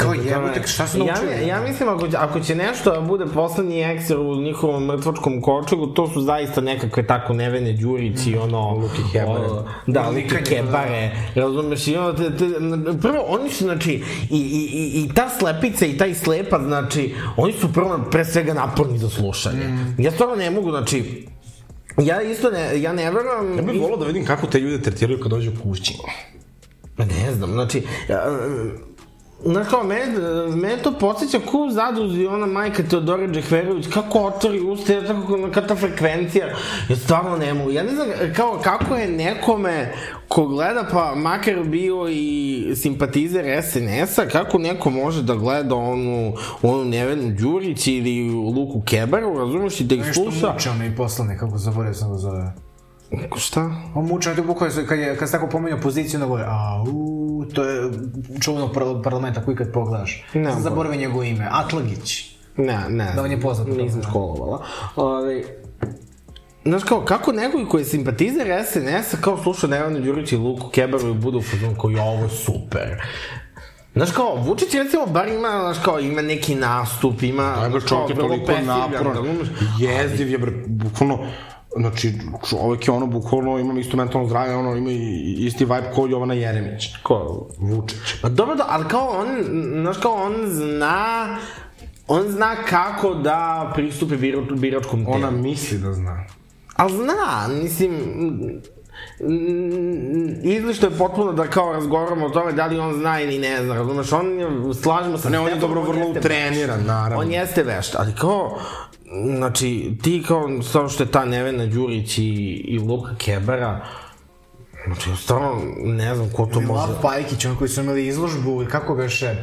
[SPEAKER 5] kao jebote, šta su naučili?
[SPEAKER 4] Ja, ja mislim ako, će- ako će nešto da bude poslednji ekser u njihovom mrtvačkom kočegu, to su zaista nekakve tako Nevene Đurić i ono...
[SPEAKER 3] Luki Hebare.
[SPEAKER 4] o, Da, Luki Kebare, razumeš, i ono, te, te, prvo, oni su, znači, i, i, i, i ta slepica i taj slepa, znači, oni su prvo, pre svega naporni za slušanje.
[SPEAKER 3] Mm.
[SPEAKER 4] Ja stvarno ne mogu, znači, ja isto ne, ja ne verujem...
[SPEAKER 3] Ja bih volao da vidim kako te ljude tretiraju kad dođu kući.
[SPEAKER 4] Ne znam, znači, ja, Znaš kao, mene, mene to podsjeća ko zaduzi ona majka Teodora Džehverović, kako otvori usta, ja tako neka ta frekvencija, ja stvarno ne mogu. Ja ne znam kao, kako je nekome ko gleda, pa makar bio i simpatizer SNS-a, kako neko može da gleda onu, onu Nevenu Đurić ili Luku Kebaru, razumeš, i da ih
[SPEAKER 5] Nešto
[SPEAKER 4] sluša.
[SPEAKER 5] muče, onaj poslanik, kako zaboravio sam ga zove.
[SPEAKER 4] Šta?
[SPEAKER 5] On muče, to bukvalno kad, je, kad se tako pomenio opoziciju, onda govori, au, to je čuvenog par parlamenta koji kad pogledaš.
[SPEAKER 4] Ne,
[SPEAKER 5] Sam zaboravio njegovo ime, Atlagić.
[SPEAKER 4] Ne, ne.
[SPEAKER 5] Da, on je poznat
[SPEAKER 4] Nisam
[SPEAKER 5] da.
[SPEAKER 4] školovala. Ove, Znaš kao, kako nekoj koji je simpatizer SNS-a kao sluša Nevanu Đurić i Luku Kebaru i bude u fazonu kao, ovo je super. Znaš kao, Vučić recimo bar ima, znaš kao, ima neki nastup, ima... Znaš, kao,
[SPEAKER 3] čovjek je toliko
[SPEAKER 4] razumeš?
[SPEAKER 3] jezdiv je, bre, bukvalno, znači, čovjek je ono, bukvalno, ima isto mentalno zdravlje, ono, ima isti vibe kao Jovana Jeremić.
[SPEAKER 4] Ko?
[SPEAKER 3] Vučić.
[SPEAKER 4] Pa dobro, da, ali kao on, znaš kao, on zna... On zna kako da pristupi biro, biračkom telu.
[SPEAKER 3] Ona misli da zna.
[SPEAKER 4] Ali zna, mislim, izlišto je potpuno da kao razgovaramo o tome da li on zna ili ne zna, razumeš, on je, slažemo se...
[SPEAKER 3] Ne, on je dobro vrlo utreniran, naravno.
[SPEAKER 4] On jeste vešt, ali kao, znači, ti kao, samo što je ta Nevena Đurić i, i Luka Kebara, znači, stvarno ne znam ko to može...
[SPEAKER 5] Milav Pajkić, on koji su imali izložbu, kako beše...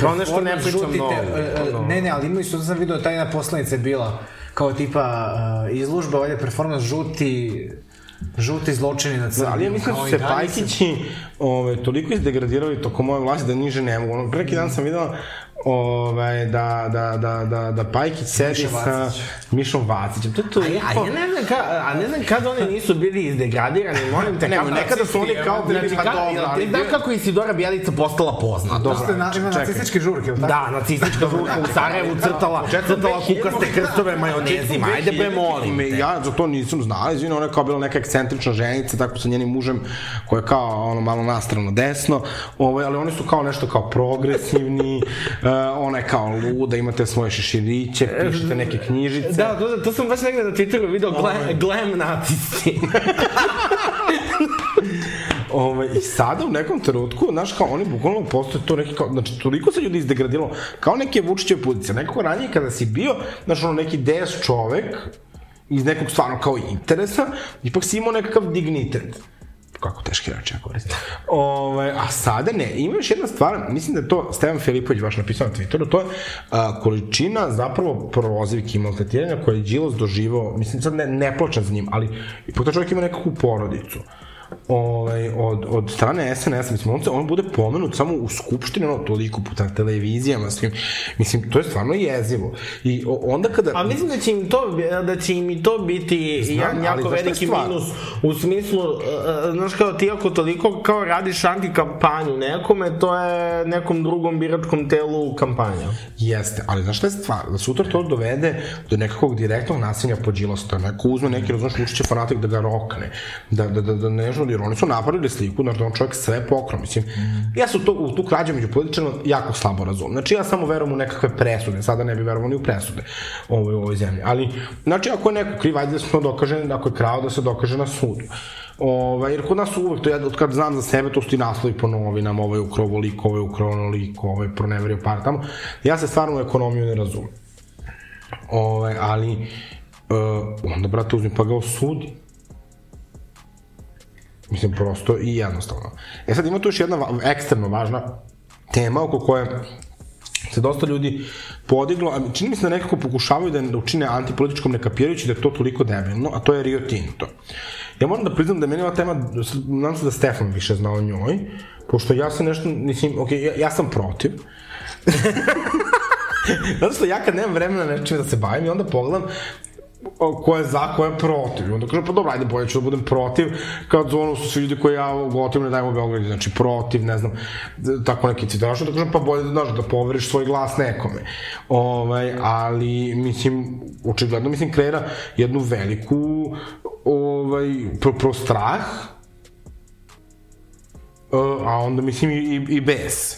[SPEAKER 4] To nešto ne pričam
[SPEAKER 5] žuti te-
[SPEAKER 4] novo, ono.
[SPEAKER 5] Ne, ne, ali imali su, da sam vidio, ta jedna poslanica je bila kao tipa uh, izložba, valjda performans žuti, žuti zločini na crnim.
[SPEAKER 3] Ali ja mislim da
[SPEAKER 5] kao
[SPEAKER 3] su se Pajkići ove, toliko izdegradirali tokom moje vlasti da niže ne mogu. Ono, pre neki dan sam videla ovaj, da, da, da, da, da Pajkić sedi sa Mišom Vacićem. To je to
[SPEAKER 4] A ja ne znam, ka, a ne znam kada oni nisu bili izdegradirani, molim te. Kako-
[SPEAKER 3] nekada su oni kao bili,
[SPEAKER 4] Znači,
[SPEAKER 3] pa dobro, ali bio-
[SPEAKER 4] kako je Isidora Bjelica postala poznata?
[SPEAKER 3] Dobro,
[SPEAKER 5] Ste na, ima nacističke žurke, ili tako?
[SPEAKER 4] Da, nacistička žurka u Sarajevu crtala, crtala kukaste krstove majonezima. Ajde bre, molim te.
[SPEAKER 3] ja za to nisam znao, izvino, ona je kao bila neka ekscentrična ženica, tako sa njenim mužem, koja je kao ono malo nastrano desno, ovaj, ali oni su kao nešto kao progresivni, ona je kao luda, imate svoje šeširiće, pišete neke knjižice.
[SPEAKER 4] Da, to, to sam baš negde na Twitteru video glam, glam nacisti.
[SPEAKER 3] Ovaj, I sada u nekom trenutku, znaš, kao oni bukvalno postoje to neki, kao, znači, toliko se ljudi izdegradilo, kao neke Vučićeve pudice. Nekako ranije kada si bio, znaš, ono, neki DS čovek, iz nekog stvarno kao interesa, ipak si imao nekakav dignitet kako teške reči ja koristim. Ove, a sada ne, ima još jedna stvar, mislim da to Stevan Filipović baš napisao na Twitteru, to je a, količina zapravo prozivki i maltretiranja koje je Đilas doživao, mislim sad ne, ne plačam za njim, ali ipak to čovjek ima nekakvu porodicu ovaj, od, od strane SNS, mislim, on, on bude pomenut samo u skupštini, ono, toliko puta na televizijama, svim, mislim, to je stvarno jezivo. I onda kada...
[SPEAKER 4] A mislim da će im to, da će im i to biti
[SPEAKER 3] Znam,
[SPEAKER 4] jako veliki minus u smislu, uh, znaš kao ti ako toliko kao radiš anti-kampanju nekome, to je nekom drugom biračkom telu kampanja.
[SPEAKER 3] Jeste, ali znaš šta je stvar? Da sutra to dovede do nekakvog direktnog nasilja po da neko uzme neki, razumeš, Vučiće fanatik da ga rokne, da, da, da, da ne želi, jer oni su napravili sliku, znaš, da on čovjek sve pokro, mislim, ja su to, u tu krađu među političarima jako slabo razumem. Znači, ja samo verujem u nekakve presude, sada ne bi verovao ni u presude ovoj, ovoj zemlji, ali, znači, ako je neko kriv, ajde da se to dokaže, ako je krao, da se dokaže na sudu. Ovaj, jer kod nas uvek, to ja od kad znam za sebe, to su ti naslovi po novinama, ovaj ukrao ovoliko, ovaj ukrao onoliko, ovaj proneverio par tamo. Ja se stvarno u ekonomiju ne razumem. Ovaj, ali, uh, onda, brate, uzmi pa ga osudi. Mislim, prosto i jednostavno. E sad ima tu još jedna ekstremno važna tema oko koje se dosta ljudi podiglo, a čini mi se da nekako pokušavaju da učine antipolitičkom nekapirajući da je to toliko debilno, a to je Rio Tinto. Ja moram da priznam da je meni ova tema, nadam se da Stefan više zna o njoj, pošto ja sam nešto, mislim, ok, ja, ja sam protiv, Zato što ja kad nemam vremena nečime da se bavim i onda pogledam ko je za, ko je protiv. I onda kažem, pa dobro, ajde, bolje ću da budem protiv, kad ono su svi ljudi koji ja gotovo ne dajemo Beogradu, znači protiv, ne znam, tako neki citaš, da kažem, pa bolje da, znaš, da poveriš svoj glas nekome. Ovaj, ali, mislim, očigledno, mislim, kreira jednu veliku, ovaj, pro, pro strah, uh, a onda, mislim, i, i, i bes.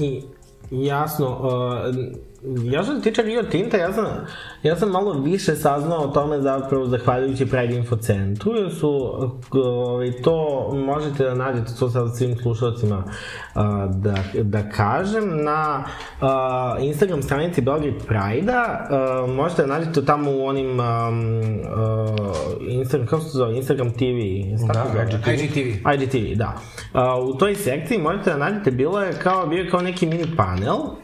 [SPEAKER 4] I, jasno, uh, ja što se tiče Rio Tinta, ja sam, ja sam malo više saznao o tome zapravo zahvaljujući Pride Info centru, jer su, ovaj, to možete da nađete, to sad svim slušalcima da, da kažem, na uh, Instagram stranici Belgrade Pride-a, možete da nađete tamo u onim um, uh, Instagram, kako se zove, Instagram TV,
[SPEAKER 3] Da,
[SPEAKER 4] zove?
[SPEAKER 5] IGTV.
[SPEAKER 4] IGTV, da. Uh, u toj sekciji možete da nađete, bilo je kao, bio kao neki mini panel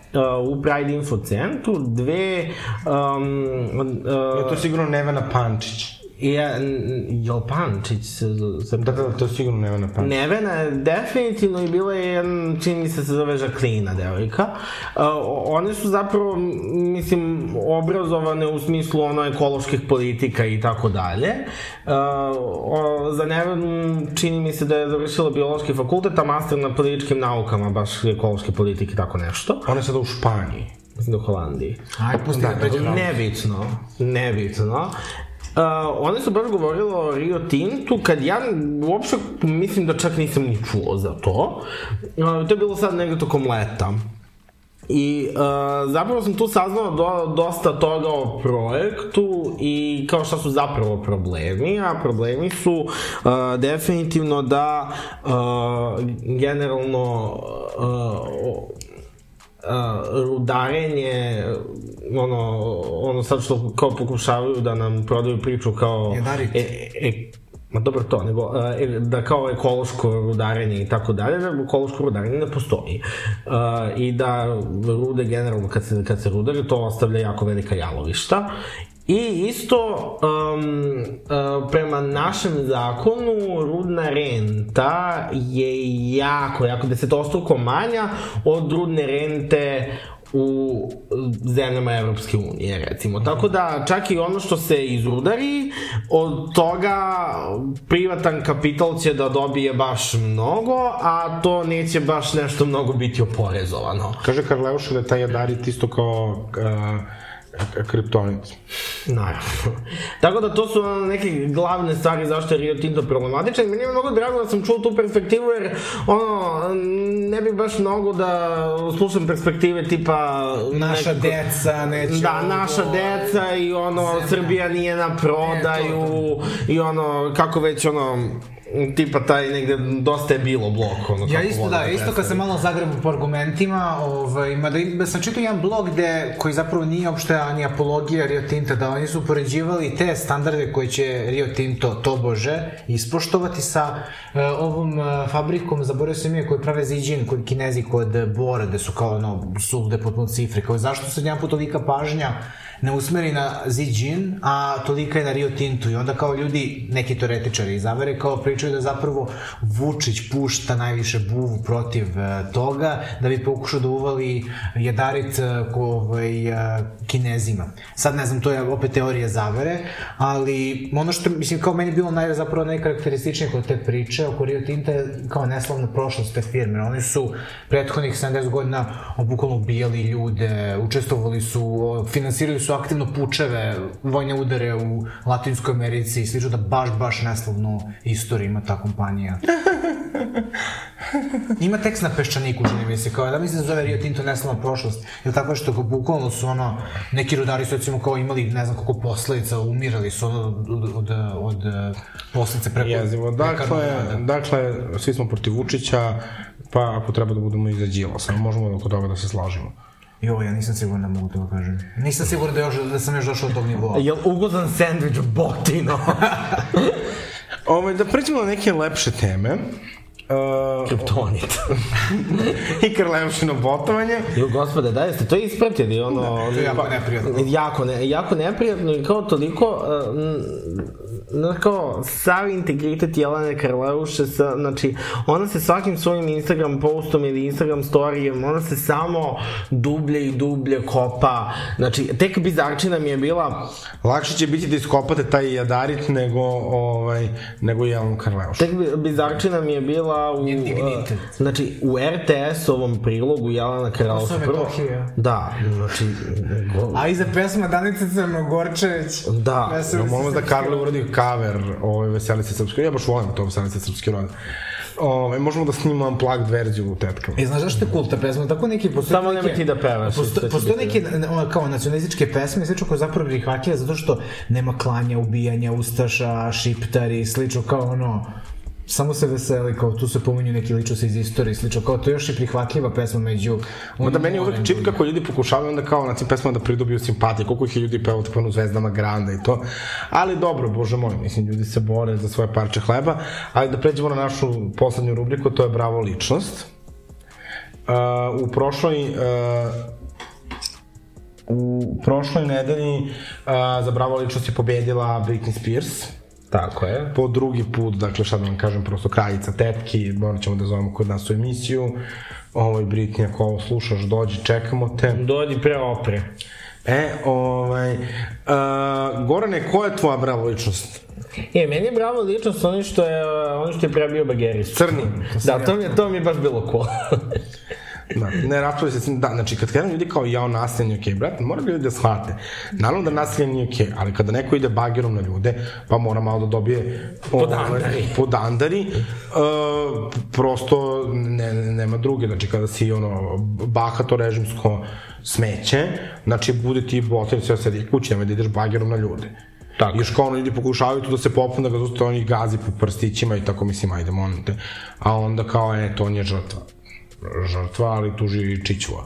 [SPEAKER 4] u Pride Info centru, dve... Um, uh,
[SPEAKER 3] Ja, to sigurno Nevena Pančić.
[SPEAKER 4] Je, jel Pančić se, se
[SPEAKER 3] Da, da, da, to sigurno Nevena Pančić.
[SPEAKER 4] Nevena je definitivno i bila je jedan, čini mi se se zove Žaklina devojka. Uh, one su zapravo, mislim, obrazovane u smislu ono ekoloških politika i tako dalje. Uh, o, za Nevenu čini mi se da je završila biološki fakultet, a master na političkim naukama, baš ekološke politike i tako nešto.
[SPEAKER 3] Ona je sada u Španiji.
[SPEAKER 4] Mislim da u Holandiji.
[SPEAKER 5] Aj, pusti da, dođe pravo.
[SPEAKER 4] Nebitno, nebitno. One su baš govorile o Rio Tintu, kad ja uopšte mislim da čak nisam ni čuo za to. Uh, to je bilo sad negde tokom leta. I uh, zapravo sam tu saznao do, dosta toga o projektu i kao šta su zapravo problemi, a problemi su uh, definitivno da uh, generalno uh, rudarenje, ono, ono sad što kao pokušavaju da nam prodaju priču kao...
[SPEAKER 5] Jadarit.
[SPEAKER 4] E, e, ma dobro to, nego uh, e, da kao ekološko rudarenje i tako dalje, da ekološko rudarenje ne postoji. Uh, I da rude generalno kad se, kad se rudari, to ostavlja jako velika jalovišta I isto, um, uh, prema našem zakonu, rudna renta je jako, jako desetostruko manja od rudne rente u zemljama Evropske unije, recimo. Tako da, čak i ono što se izrudari, od toga privatan kapital će da dobije baš mnogo, a to neće baš nešto mnogo biti oporezovano.
[SPEAKER 3] Kaže Karleuša da je taj jadarit isto kao uh, kriptonit.
[SPEAKER 4] Naravno. Tako da to su ono neke glavne stvari zašto je Rio Tinto problematičan. Meni je mnogo drago da sam čuo tu perspektivu jer ono, ne bi baš mnogo da slušam perspektive tipa...
[SPEAKER 5] Naša
[SPEAKER 4] neko-
[SPEAKER 5] deca neće...
[SPEAKER 4] Da,
[SPEAKER 5] ovo,
[SPEAKER 4] naša deca i ono,
[SPEAKER 5] Zemlja.
[SPEAKER 4] Srbija nije na prodaju
[SPEAKER 5] E, to,
[SPEAKER 4] i ono, kako već ono, tipa taj negde dosta je bilo blok, ono,
[SPEAKER 5] Ja isto
[SPEAKER 4] vole
[SPEAKER 5] da, isto kad sam malo zagrebu po argumentima, ovaj, mada im- sam čitao jedan blog gde, koji zapravo nije uopšte ni apologija Rio Tinta, da oni su upoređivali te standarde koje će Rio Tinto, to bože, ispoštovati sa e, ovom e, fabrikom, zaboravio sam ime, koji prave Ziđin kod Kinezi, kod Bora, gde su kao ono, sulude potpuno cifre, kao zašto se jedan put tolika pažnja ne usmeri na Ziđin, a tolika je na Rio Tintu? I onda kao ljudi, neki teoretičari iz Avere kao pričaju da zapravo Vučić pušta najviše buvu protiv e, toga da bi pokušao da uvali jadarit e, ovaj, e, kinezima. Sad ne znam, to je opet teorija zavere, ali ono što, mislim, kao meni bilo naj, zapravo najkarakterističnije kod te priče oko Rio Tinta je kao neslavna prošlost te firme. Oni su prethodnih 70 godina bukvalno ubijali ljude, učestvovali su, finansirali su aktivno pučeve, vojne udare u Latinskoj Americi i slično da baš, baš neslavnu istoriju ima ta kompanija. Ima tekst na peščaniku, čini mi se, kao da mi se zove Rio Tinto neslavna prošlost, ili tako što kao bukvalno su ono, neki rudari su recimo kao imali ne znam koliko posledica, umirali su ono od, od, od, od posledice preko...
[SPEAKER 3] Jezivo. Dakle, dakle, svi smo protiv Vučića, pa ako treba da budemo iza Đilasa, možemo oko toga da se slažemo.
[SPEAKER 5] Jo, ja nisam siguran da mogu to kažem. Nisam siguran da, još, da sam još došao do tog nivoa.
[SPEAKER 4] Jel ugozan sandvič botino?
[SPEAKER 3] Ove, da pređemo na neke lepše teme. Uh,
[SPEAKER 4] Kriptonit.
[SPEAKER 3] I Karleušino botovanje.
[SPEAKER 4] Jo, gospode, da jeste to ispratili, ono...
[SPEAKER 5] To je jako neprijatno.
[SPEAKER 4] Jako, ne, jako neprijatno i kao toliko, uh, kao, sav integritet Jelene Karleuše, sa, znači, ona se svakim svojim Instagram postom ili Instagram storijem, ona se samo dublje i dublje kopa, znači, tek bizarčina mi je bila,
[SPEAKER 3] Lakše će biti da iskopate taj jadarit nego, ovaj, nego Jelenu Karleušu.
[SPEAKER 4] tek bi- bizarčina mi je bila u,
[SPEAKER 5] Njen dignitet.
[SPEAKER 4] uh, znači, u RTS-ovom prilogu Jelena
[SPEAKER 5] i
[SPEAKER 4] prvo, da, znači, go-
[SPEAKER 5] A iza pesma Danica Crnogorčević.
[SPEAKER 4] Da.
[SPEAKER 5] Veseli se
[SPEAKER 3] molim da Karlo uradi cover ove Veselice Srpske. Ja baš volim to Veselice Srpske rode. Ove, možemo da snimamo unplugged verziju u tetkama.
[SPEAKER 5] E, znaš zašto je cool ta pesma? Tako neki postoje
[SPEAKER 4] Samo nemoj ti da pevaš,
[SPEAKER 5] Posto, postoje
[SPEAKER 4] biti-
[SPEAKER 5] neke kao nacionalističke pesme, slično koje zapravo prihvatljive zato što nema klanja, ubijanja, ustaša, šiptari, slično kao ono samo se veseli, kao tu se pominju neki ličnosti iz istorije, slično kao to je još i prihvatljiva pesma među...
[SPEAKER 3] Onda meni je uvek čip kako ljudi pokušavaju onda kao na tim pesmama da pridobiju simpatije, koliko ih je ljudi pevao tako ono zvezdama Granda i to. Ali dobro, bože moj, mislim, ljudi se bore za svoje parče hleba. Ali da pređemo na našu poslednju rubriku, to je Bravo ličnost. Uh, u prošloj uh, u prošloj nedelji uh, za Bravo ličnost je pobedila Britney Spears
[SPEAKER 4] Tako je.
[SPEAKER 3] po drugi put, dakle šta da vam kažem, prosto kraljica tetki, morat ćemo da zovemo kod nas u emisiju. Ovoj Britney, ako ovo slušaš, dođi, čekamo te.
[SPEAKER 4] Dođi pre opre.
[SPEAKER 3] E, ovaj, uh, Gorane, ko je tvoja bravo ličnost?
[SPEAKER 4] E, meni je bravo ličnost oni što je, oni što je prebio bageris.
[SPEAKER 3] Crni.
[SPEAKER 4] Da, to mi, je, to mi je baš bilo cool.
[SPEAKER 3] Da, ne raspravljaju se s njim, da, znači kad krenu ljudi kao jao nasilje nije okej, okay, brate, mora ljudi da shvate. Naravno da nasilje nije okej, okay, ali kada neko ide bagerom na ljude, pa mora malo da dobije
[SPEAKER 4] Podandari.
[SPEAKER 3] podandari uh, prosto ne, ne, nema druge, znači kada si ono bahato režimsko smeće, znači bude ti botelj sve sedi kući, nemoj da ideš bagerom na ljude.
[SPEAKER 4] Tako.
[SPEAKER 3] Još kao ono ljudi pokušavaju tu da se popnu, da ga zaustavi, oni gazi po prstićima i tako mislim, ajde, molim te. A onda kao, e, to on je žrtva. Žrtva, ali tuži i Čićua.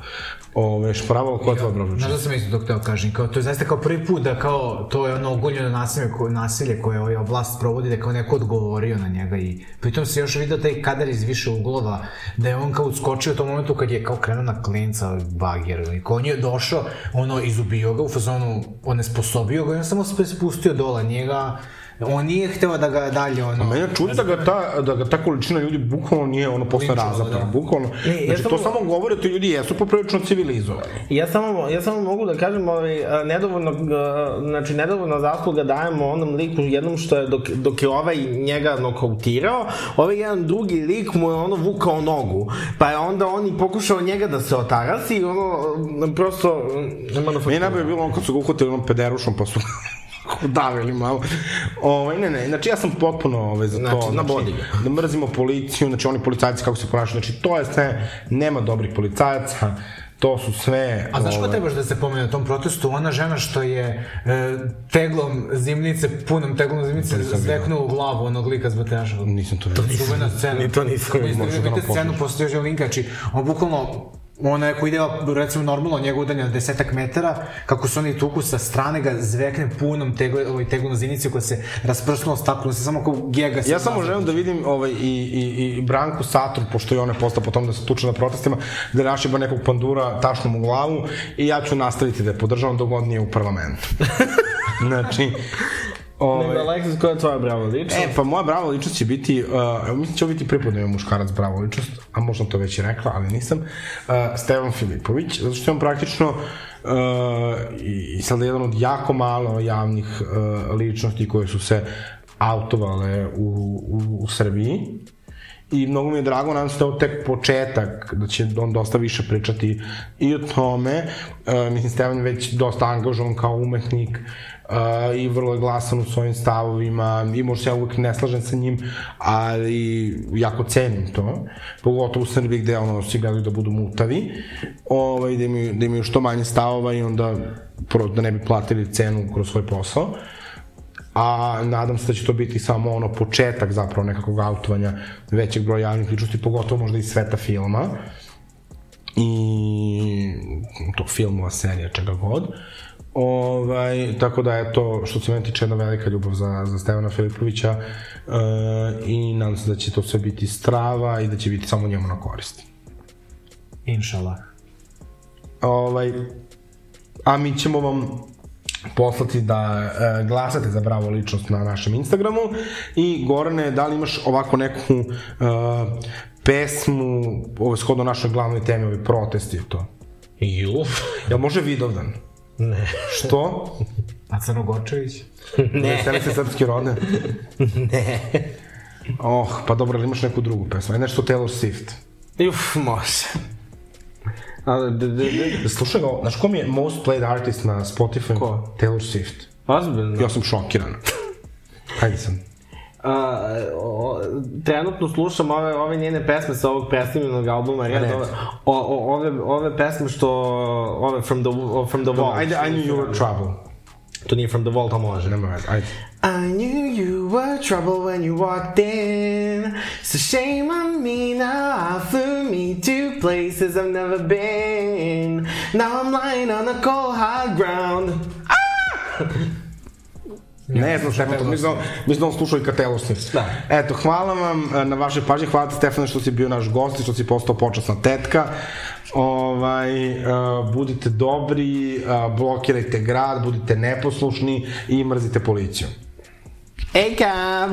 [SPEAKER 3] Ove, špravo, ko je tvoja bravo
[SPEAKER 5] Znaš da sam isto to hteo kažem, kao, to je zaista kao prvi put da kao, to je ono ogoljeno nasilje, ko, nasilje koje ovaj vlast provodi, da je kao neko odgovorio na njega i pritom se još vidio taj kadar iz više uglova, da je on kao uskočio u tom momentu kad je kao krenuo na klinca bager, i kao on je došao, ono, izubio ga, u fazonu, onesposobio ga i on samo se spustio dola njega, on nije hteo da ga dalje ono...
[SPEAKER 3] Mene čudi da ga ta, da ga ta količina ljudi bukvalno nije ono posle razapra,
[SPEAKER 5] da.
[SPEAKER 3] bukvalno.
[SPEAKER 4] Ne, ja
[SPEAKER 3] znači, to
[SPEAKER 4] samo-
[SPEAKER 3] samo govori da ljudi jesu poprilično civilizovani.
[SPEAKER 4] Ja samo, ja samo mogu da kažem, ovaj, a, nedovoljno, a, znači, nedovoljno zasluga dajemo onom liku jednom što je, dok, dok je ovaj njega nokautirao, ovaj jedan drugi lik mu je ono vukao nogu, pa je onda on i pokušao njega da se otarasi i ono, prosto, nema na
[SPEAKER 3] Meni je najbolje bilo ono kad su ga uhvatili onom pederušom pa su davili malo. Ovaj ne, ne, znači ja sam potpuno ovaj, za to.
[SPEAKER 4] Znači, na body ga.
[SPEAKER 3] da mrzimo policiju, znači oni policajci kako se ponašaju, znači to je sve, nema dobrih policajaca, to su sve...
[SPEAKER 5] A znaš ko
[SPEAKER 3] ovaj,
[SPEAKER 5] trebaš da se pomene na tom protestu? Ona žena što je e, teglom zimnice, punom teglom zimnice zveknuo u glavu onog lika s bateža.
[SPEAKER 3] Nisam to vidio.
[SPEAKER 5] Čuvena scena.
[SPEAKER 4] ni to nisam
[SPEAKER 3] vidio.
[SPEAKER 5] vidite scenu, postoji još linka, znači, on bukvalno ona je ko ide, recimo, normalno, njega udalje na desetak metara, kako su oni tuku sa strane, ga zvekne punom tegle, ovaj, teglu na zinici koja se rasprsnuo staklo, se samo kao gega se
[SPEAKER 3] Ja samo želim da vidim ovaj, i, i, i Branku Satru, pošto je ona postao potom da se tuče na protestima, da rašiba nekog pandura tašnom u glavu i ja ću nastaviti da je podržavam dok god nije u parlamentu. znači,
[SPEAKER 4] Nego,
[SPEAKER 3] ovaj,
[SPEAKER 4] Alexis, koja je tvoja brava ličnost?
[SPEAKER 3] E, pa moja brava ličnost će biti, uh, mislim će ovo biti prvi put da imam muškarac bravo ličnost, a možda to već i rekla, ali nisam, uh, Stevan Filipović, zato što je on praktično uh, i, i sada jedan od jako malo javnih uh, ličnosti koje su se autovale u, u, u Srbiji i mnogo mi je drago, nadam se da je ovo tek početak, da će on dosta više pričati i o tome. E, mislim, Stevan je već dosta angažovan kao umetnik e, i vrlo je glasan u svojim stavovima i možda ja uvek ne slažem sa njim, ali jako cenim to. Pogotovo u Srbiji gde ono, svi gledaju da budu mutavi, ovaj, da, imaju, da imaju što manje stavova i onda pro, da ne bi platili cenu kroz svoj posao a nadam se da će to biti samo ono početak zapravo nekakvog autovanja većeg broja javnih ličnosti, pogotovo možda i sveta filma i to filmova, serija, čega god. Ovaj, tako da je to, što se meni tiče, jedna velika ljubav za, za Stevana Filipovića e, i nadam se da će to sve biti strava i da će biti samo njemu na korist.
[SPEAKER 5] Inšalah.
[SPEAKER 3] Ovaj, a mi ćemo vam poslati da e, glasate za bravo ličnost na našem Instagramu i Gorane, da li imaš ovako neku e, pesmu, ovo shodno našoj glavnoj temi, ovi protesti to?
[SPEAKER 4] Ju.
[SPEAKER 3] Jel može Vidovdan?
[SPEAKER 4] Ne.
[SPEAKER 3] Što?
[SPEAKER 5] A Crnogorčević?
[SPEAKER 3] Ne. Veseli se srpski rode?
[SPEAKER 4] Ne.
[SPEAKER 3] Oh, pa dobro, ali imaš neku drugu pesmu? Aj nešto Taylor Swift.
[SPEAKER 4] Uf, može. Ali, d, d, d,
[SPEAKER 3] Slušaj ga, znaš ko mi je most played artist na Spotify?
[SPEAKER 4] Ko?
[SPEAKER 3] Taylor Swift.
[SPEAKER 4] ozbiljno.
[SPEAKER 3] Ja sam šokiran. Hajde sam.
[SPEAKER 4] Trenutno slušam ove, ove njene pesme sa ovog predstavljenog albuma Red, ove, o, ove, ove pesme što, ove From the, from the Vault.
[SPEAKER 3] Ajde, I knew you were trouble.
[SPEAKER 4] To nije From the Vault, a može.
[SPEAKER 3] Nema veze, ajde.
[SPEAKER 4] I knew you were trouble when you walked in. So shame on me now. I flew me to places I've never been. Now I'm lying on the cold hard ground. Ah!
[SPEAKER 3] Ne znam Stefan, to mislim, on- mislim da on slušao i ka Taylor Swift.
[SPEAKER 4] Da.
[SPEAKER 3] Eto, hvala vam e, na vašoj pažnji, hvala ti Stefane što si bio naš gost i što si postao počasna tetka. Ovaj, uh, budite dobri, uh, blokirajte grad, budite neposlušni i mrzite policiju.
[SPEAKER 4] Hey, cab!